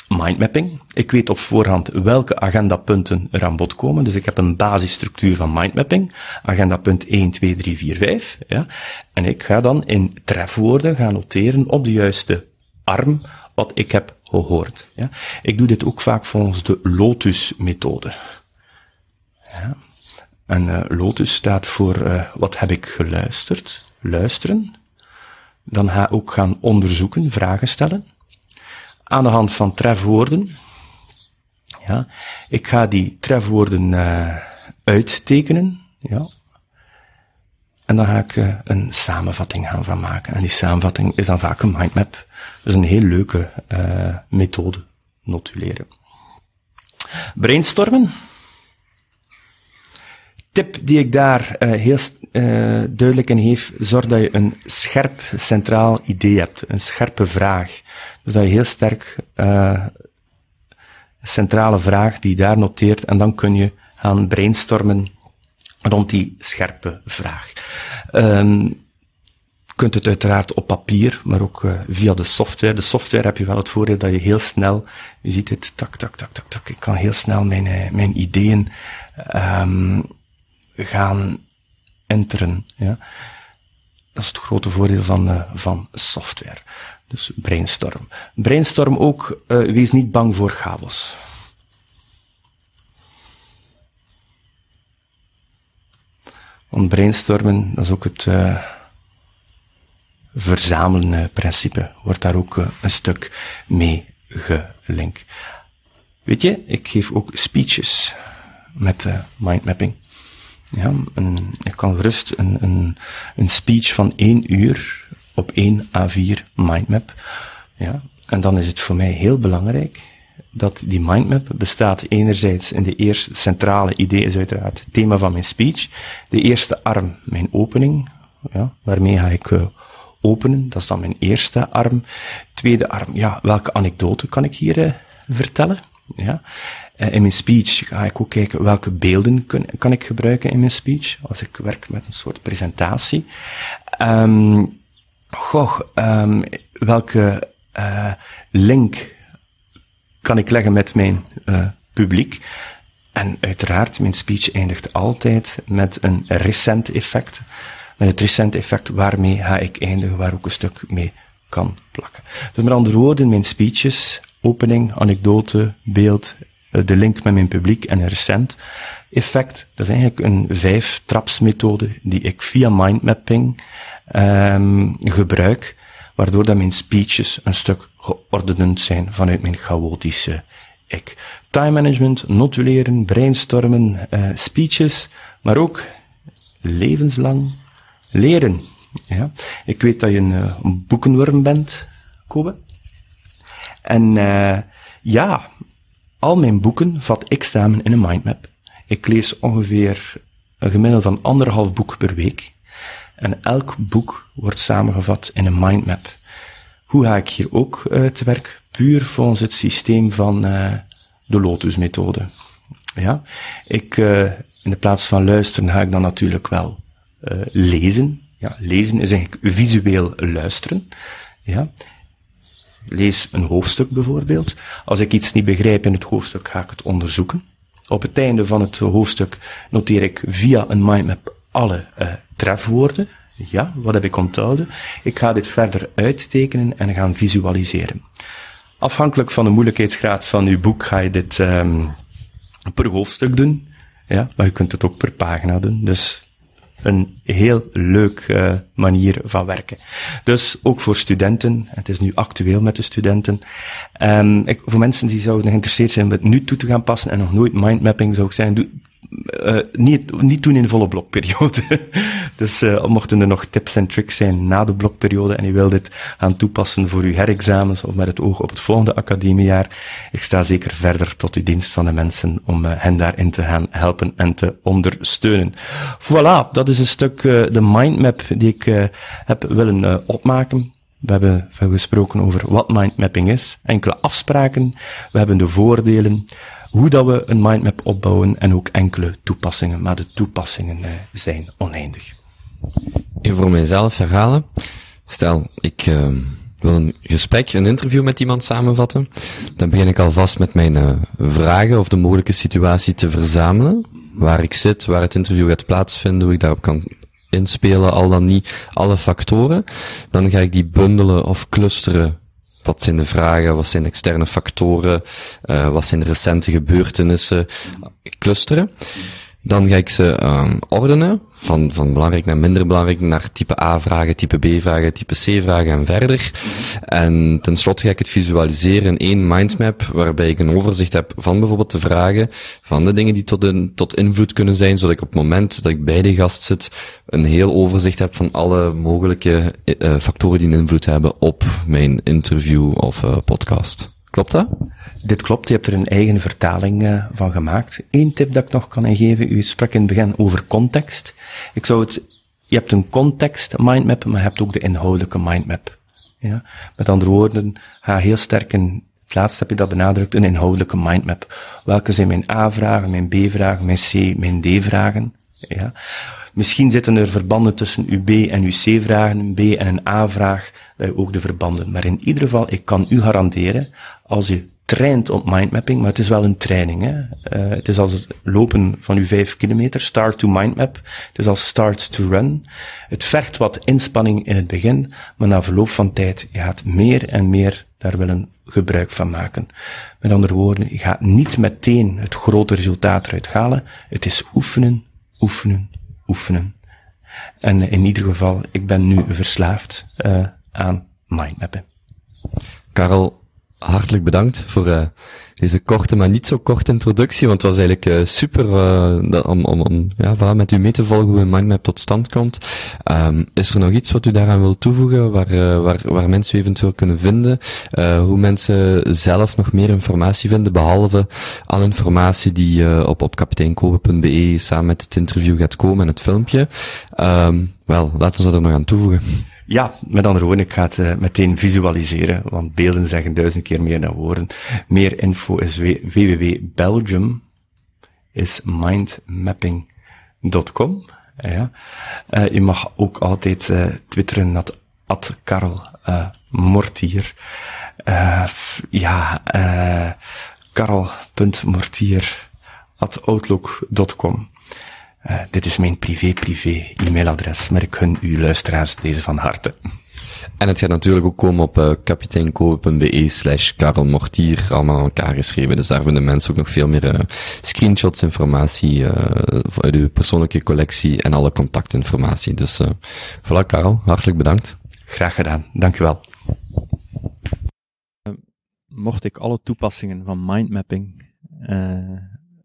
mindmapping. Ik weet op voorhand welke agendapunten er aan bod komen. Dus ik heb een basisstructuur van mindmapping. Agendapunt 1, 2, 3, 4, 5. Ja. En ik ga dan in trefwoorden gaan noteren op de juiste arm wat ik heb gehoord. Ja. Ik doe dit ook vaak volgens de Lotus-methode. Ja. En uh, Lotus staat voor uh, wat heb ik geluisterd, luisteren. Dan ga ik ook gaan onderzoeken, vragen stellen aan de hand van trefwoorden. Ja, ik ga die trefwoorden uh, uittekenen. Ja. En dan ga ik uh, een samenvatting gaan van maken. En die samenvatting is dan vaak een mindmap. Is een heel leuke uh, methode, notuleren. Brainstormen. Tip die ik daar heel duidelijk in geef, zorg dat je een scherp centraal idee hebt. Een scherpe vraag. Dus dat je heel sterk uh, centrale vraag die daar noteert en dan kun je gaan brainstormen rond die scherpe vraag. Um, je kunt het uiteraard op papier, maar ook uh, via de software. De software heb je wel het voordeel dat je heel snel, je ziet het, tak, tak, tak, tak, tak, ik kan heel snel mijn, uh, mijn ideeën um, gaan enteren. Ja. Dat is het grote voordeel van, uh, van software. Dus brainstorm. Brainstorm ook, uh, wees niet bang voor chaos. Want brainstormen, dat is ook het uh, verzamelen principe, wordt daar ook een stuk mee gelinkt. Weet je, ik geef ook speeches met mindmapping. Ja, een, ik kan gerust een, een, een speech van één uur op één A4 mindmap. Ja, en dan is het voor mij heel belangrijk dat die mindmap bestaat enerzijds in de eerste centrale idee is uiteraard het thema van mijn speech. De eerste arm, mijn opening, ja, waarmee ga ik uh, openen, dat is dan mijn eerste arm. Tweede arm, ja, welke anekdote kan ik hier uh, vertellen? Ja. Uh, in mijn speech ga ik ook kijken welke beelden kan ik gebruiken in mijn speech, als ik werk met een soort presentatie. Um, goh, um, welke uh, link kan ik leggen met mijn uh, publiek? En uiteraard, mijn speech eindigt altijd met een recent effect. Met het recent effect waarmee ga ik eindigen, waar ook een stuk mee kan plakken. Dus met andere woorden, mijn speeches, opening, anekdote, beeld, eh, de link met mijn publiek en een recent effect. Dat is eigenlijk een vijf trapsmethode die ik via mindmapping um, gebruik, waardoor dat mijn speeches een stuk geordend zijn vanuit mijn chaotische ik. Time management, notuleren, brainstormen, uh, speeches, maar ook levenslang leren. Ja. Ik weet dat je een, een boekenworm bent, Kobe. En uh, ja, al mijn boeken vat ik samen in een mindmap. Ik lees ongeveer een gemiddelde van anderhalf boek per week. En elk boek wordt samengevat in een mindmap. Hoe ga ik hier ook uh, te werk? Puur volgens het systeem van uh, de Lotus-methode. Ja, ik, uh, in de plaats van luisteren ga ik dan natuurlijk wel lezen. Ja, lezen is eigenlijk visueel luisteren. Ja, lees een hoofdstuk bijvoorbeeld. Als ik iets niet begrijp in het hoofdstuk, ga ik het onderzoeken. Op het einde van het hoofdstuk noteer ik via een mindmap alle uh, trefwoorden. Ja, wat heb ik onthouden? Ik ga dit verder uittekenen en gaan visualiseren. Afhankelijk van de moeilijkheidsgraad van uw boek ga je dit um, per hoofdstuk doen. Ja, maar je kunt het ook per pagina doen. Dus een heel leuk uh, manier van werken. Dus ook voor studenten, het is nu actueel met de studenten. Um, ik, voor mensen die zouden geïnteresseerd zijn om het nu toe te gaan passen en nog nooit mindmapping zou ik zeggen, uh, niet, niet doen in volle blokperiode. dus uh, mochten er nog tips en tricks zijn na de blokperiode en u wilt dit gaan toepassen voor uw herexamens of met het oog op het volgende academiejaar, ik sta zeker verder tot uw dienst van de mensen om uh, hen daarin te gaan helpen en te ondersteunen. Voilà, dat is een stuk de mindmap die ik heb willen opmaken. We hebben, gesproken over wat mindmapping is, enkele afspraken, we hebben de voordelen, hoe dat we een mindmap opbouwen en ook enkele toepassingen, maar de toepassingen eh, zijn oneindig. Even voor mijzelf herhalen. Stel, ik uh, wil een gesprek, een interview met iemand samenvatten. Dan begin ik alvast met mijn uh, vragen of de mogelijke situatie te verzamelen. Waar ik zit, waar het interview gaat plaatsvinden, hoe ik daarop kan inspelen, al dan niet alle factoren. Dan ga ik die bundelen of clusteren. Wat zijn de vragen? Wat zijn externe factoren? Uh, wat zijn de recente gebeurtenissen? Clusteren. Dan ga ik ze um, ordenen, van, van belangrijk naar minder belangrijk, naar type A-vragen, type B-vragen, type C-vragen en verder. En tenslotte ga ik het visualiseren in één mindmap, waarbij ik een overzicht heb van bijvoorbeeld de vragen, van de dingen die tot, in, tot invloed kunnen zijn, zodat ik op het moment dat ik bij de gast zit, een heel overzicht heb van alle mogelijke uh, factoren die een invloed hebben op mijn interview of uh, podcast. Klopt dat? Dit klopt, je hebt er een eigen vertaling uh, van gemaakt. Eén tip dat ik nog kan geven, u sprak in het begin over context. Ik zou het, je hebt een context mindmap, maar je hebt ook de inhoudelijke mindmap. Ja? Met andere woorden, ga heel sterk in, het laatste heb je dat benadrukt, een inhoudelijke mindmap. Welke zijn mijn A-vragen, mijn B-vragen, mijn C, mijn D-vragen? Ja? Misschien zitten er verbanden tussen uw B en uw C-vragen, een B en een A-vraag, ook de verbanden. Maar in ieder geval, ik kan u garanderen, als je traint op mindmapping, maar het is wel een training. Hè? Uh, het is als het lopen van uw vijf kilometer, start to mindmap. Het is als start to run. Het vergt wat inspanning in het begin, maar na verloop van tijd, je gaat meer en meer daar willen gebruik van maken. Met andere woorden, je gaat niet meteen het grote resultaat eruit halen. Het is oefenen, oefenen, oefenen. En in ieder geval, ik ben nu verslaafd uh, aan mindmappen. Karel, hartelijk bedankt voor uh, deze korte, maar niet zo korte introductie, want het was eigenlijk uh, super uh, om, om, om ja, voilà, met u mee te volgen hoe een mindmap tot stand komt. Um, is er nog iets wat u daaraan wil toevoegen, waar, waar, waar mensen eventueel kunnen vinden? hoe mensen zelf nog meer informatie vinden, behalve alle informatie die op, op kapiteinkoven.be samen met het interview gaat komen en het filmpje? Um, wel, laten we dat er nog aan toevoegen. Ja, met andere woorden, ik ga het uh, meteen visualiseren, want beelden zeggen duizend keer meer dan woorden. Meer info is www.belgium is mindmapping.com. Ja. Uh, je mag ook altijd twitteren at, at Mortier. ja, karel.mortier at outlook.com. Uh, dit is mijn privé-privé e-mailadres, maar ik gun u luisteraars deze van harte. En het gaat natuurlijk ook komen op uh, kapiteinkoop.be slash Karel Mortier, allemaal aan elkaar geschreven. Dus daar vinden mensen ook nog veel meer uh, screenshots, informatie uh, uit uw persoonlijke collectie en alle contactinformatie. Dus uh, voilà Karel, hartelijk bedankt. Graag gedaan, dank u wel. Mocht ik alle toepassingen van mindmapping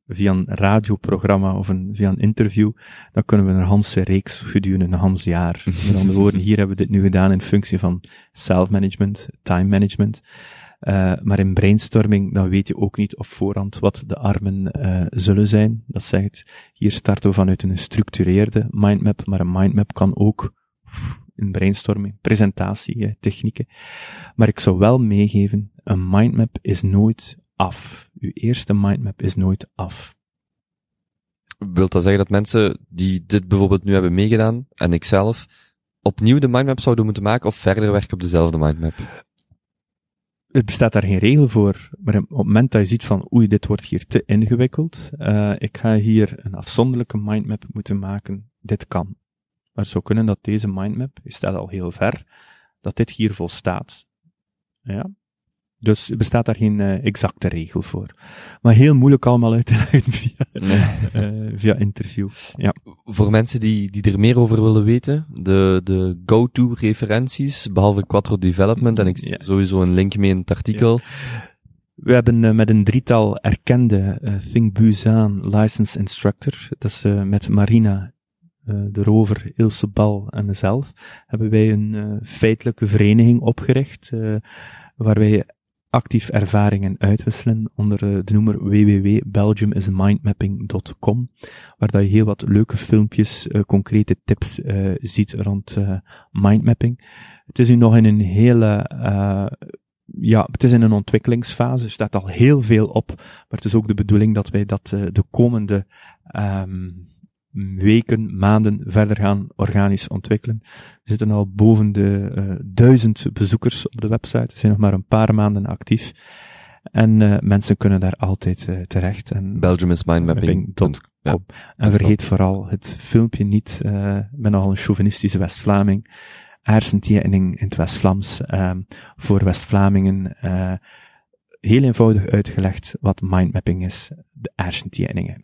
via een radioprogramma of een, via een interview, dan kunnen we een Hanse reeks gedurende een Hans jaar. Met andere woorden, hier hebben we dit nu gedaan in functie van self-management, time management. Uh, maar in brainstorming, dan weet je ook niet op voorhand wat de armen uh, zullen zijn. Dat zegt, hier starten we vanuit een gestructureerde mindmap, maar een mindmap kan ook in brainstorming, presentatie, technieken. Maar ik zou wel meegeven, een mindmap is nooit af. Uw eerste mindmap is nooit af. Wilt dat zeggen dat mensen die dit bijvoorbeeld nu hebben meegedaan, en ik zelf, opnieuw de mindmap zouden moeten maken of verder werken op dezelfde mindmap? Er bestaat daar geen regel voor, maar op het moment dat je ziet van oei, dit wordt hier te ingewikkeld, uh, ik ga hier een afzonderlijke mindmap moeten maken, dit kan. Maar het zou kunnen dat deze mindmap, je staat al heel ver, dat dit hier volstaat. Ja, dus er bestaat daar geen uh, exacte regel voor. Maar heel moeilijk allemaal uit te leggen via, uh, via interview. Ja. Voor mensen die, die er meer over willen weten, de, de go-to referenties, behalve Quattro Development, en ik ja. sowieso een link mee in het artikel. Ja We hebben uh, met een drietal erkende uh, Think Busan License Instructor, dat is uh, met Marina, de rover, Ilse Bal en mezelf, hebben wij een feitelijke vereniging opgericht, waar wij actief ervaringen uitwisselen onder de noemer www.belgiumismindmapping.com, waar dat je heel wat leuke filmpjes, concrete tips ziet rond mindmapping. Het is nu nog in een hele ja, het is in een ontwikkelingsfase, er staat al heel veel op, maar het is ook de bedoeling dat wij dat de komende um, weken, maanden verder gaan organisch ontwikkelen. We zitten al boven de uh, duizend bezoekers op de website, we zijn nog maar een paar maanden actief. En uh, mensen kunnen daar altijd terecht. En BelgiumisMindmapping.com. Ja, en vergeet vooral het filmpje niet, uh, ben nogal een chauvinistische West-Vlaming hersentekening in het West-Vlaams uh, voor West-Vlamingen. Uh, heel eenvoudig uitgelegd wat mindmapping is, de hersentekeningen.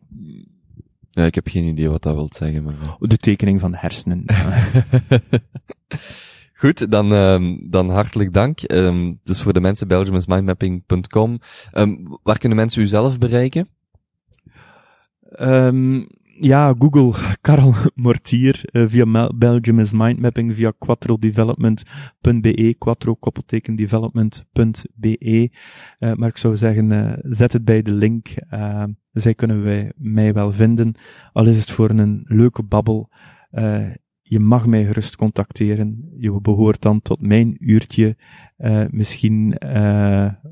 Ja, ik heb geen idee wat dat wil zeggen, maar... De tekening van de hersenen. Goed, dan, um, dan hartelijk dank. Um, dus voor de mensen, belgiumismindmapping.com. Um, waar kunnen mensen u zelf bereiken? Um, ja, Google, Karel Mortier, uh, via Belgium is Mindmapping, via quattrodevelopment.be, quattro. Uh, maar ik zou zeggen, uh, zet het bij de link. zij kunnen wij, mij wel vinden. Al is het voor een leuke babbel. je mag mij gerust contacteren. Je behoort dan tot mijn uurtje. misschien,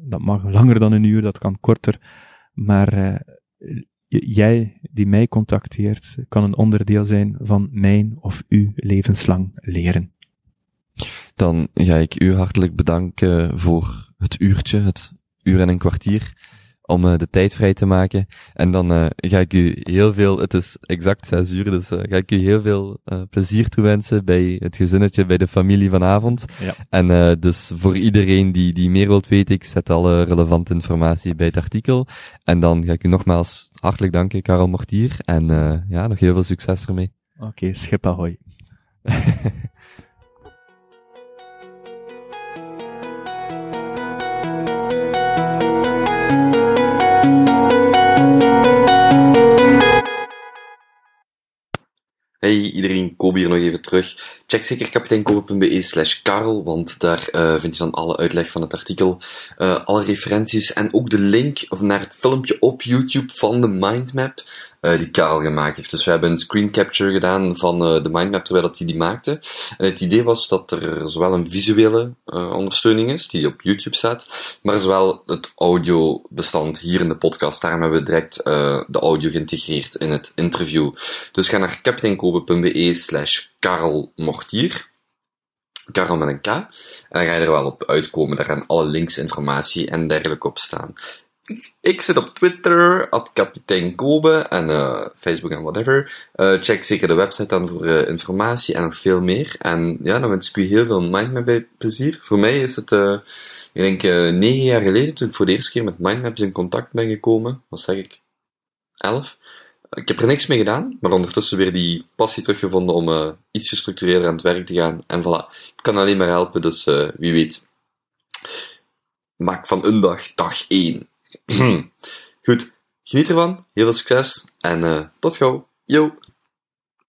dat mag langer dan een uur, dat kan korter. Maar jij die mij contacteert, kan een onderdeel zijn van mijn of uw levenslang leren. Dan ga ik u hartelijk bedanken voor het uurtje, het uur en een kwartier om uh, de tijd vrij te maken. En dan uh, ga ik u heel veel, het is exact zes uur, dus uh, ga ik u heel veel plezier toewensen bij het gezinnetje, bij de familie vanavond. Ja. En dus voor iedereen die, die meer wilt weten, ik zet alle relevante informatie bij het artikel. En dan ga ik u nogmaals hartelijk danken, Karel Mortier. En ja, nog heel veel succes ermee. Oké, okay, schip ahoy. Hey iedereen, Kobe hier nog even terug. Check zeker kapiteinkobe.be slash karel, want daar uh, vind je dan alle uitleg van het artikel, uh, alle referenties en ook de link naar het filmpje op YouTube van de mindmap die Karel gemaakt heeft. Dus we hebben een screen capture gedaan van de mindmap terwijl dat hij die maakte. En het idee was dat er zowel een visuele ondersteuning is, die op YouTube staat, maar zowel het audiobestand hier in de podcast. Daarom hebben we direct de audio geïntegreerd in het interview. Dus ga naar kapiteinkobe.be slash Karel Mortier. Karel met een K. En dan ga je er wel op uitkomen. Daar gaan alle links, informatie en dergelijke op staan. Ik zit op Twitter, at kapitein Kobe en uh, Facebook en whatever. Uh, check zeker de website dan voor uh, informatie en nog veel meer. En ja, dan wens ik u heel veel Mindmap plezier. Voor mij is het, ik denk, negen jaar geleden toen ik voor de eerste keer met Mindmaps in contact ben gekomen. Wat zeg ik? Elf. Ik heb er niks mee gedaan, maar ondertussen weer die passie teruggevonden om iets gestructureerder aan het werk te gaan. En voilà, het kan alleen maar helpen, dus wie weet. Maak van een dag dag één. Goed, geniet ervan, heel veel succes en uh, tot gauw. Yo!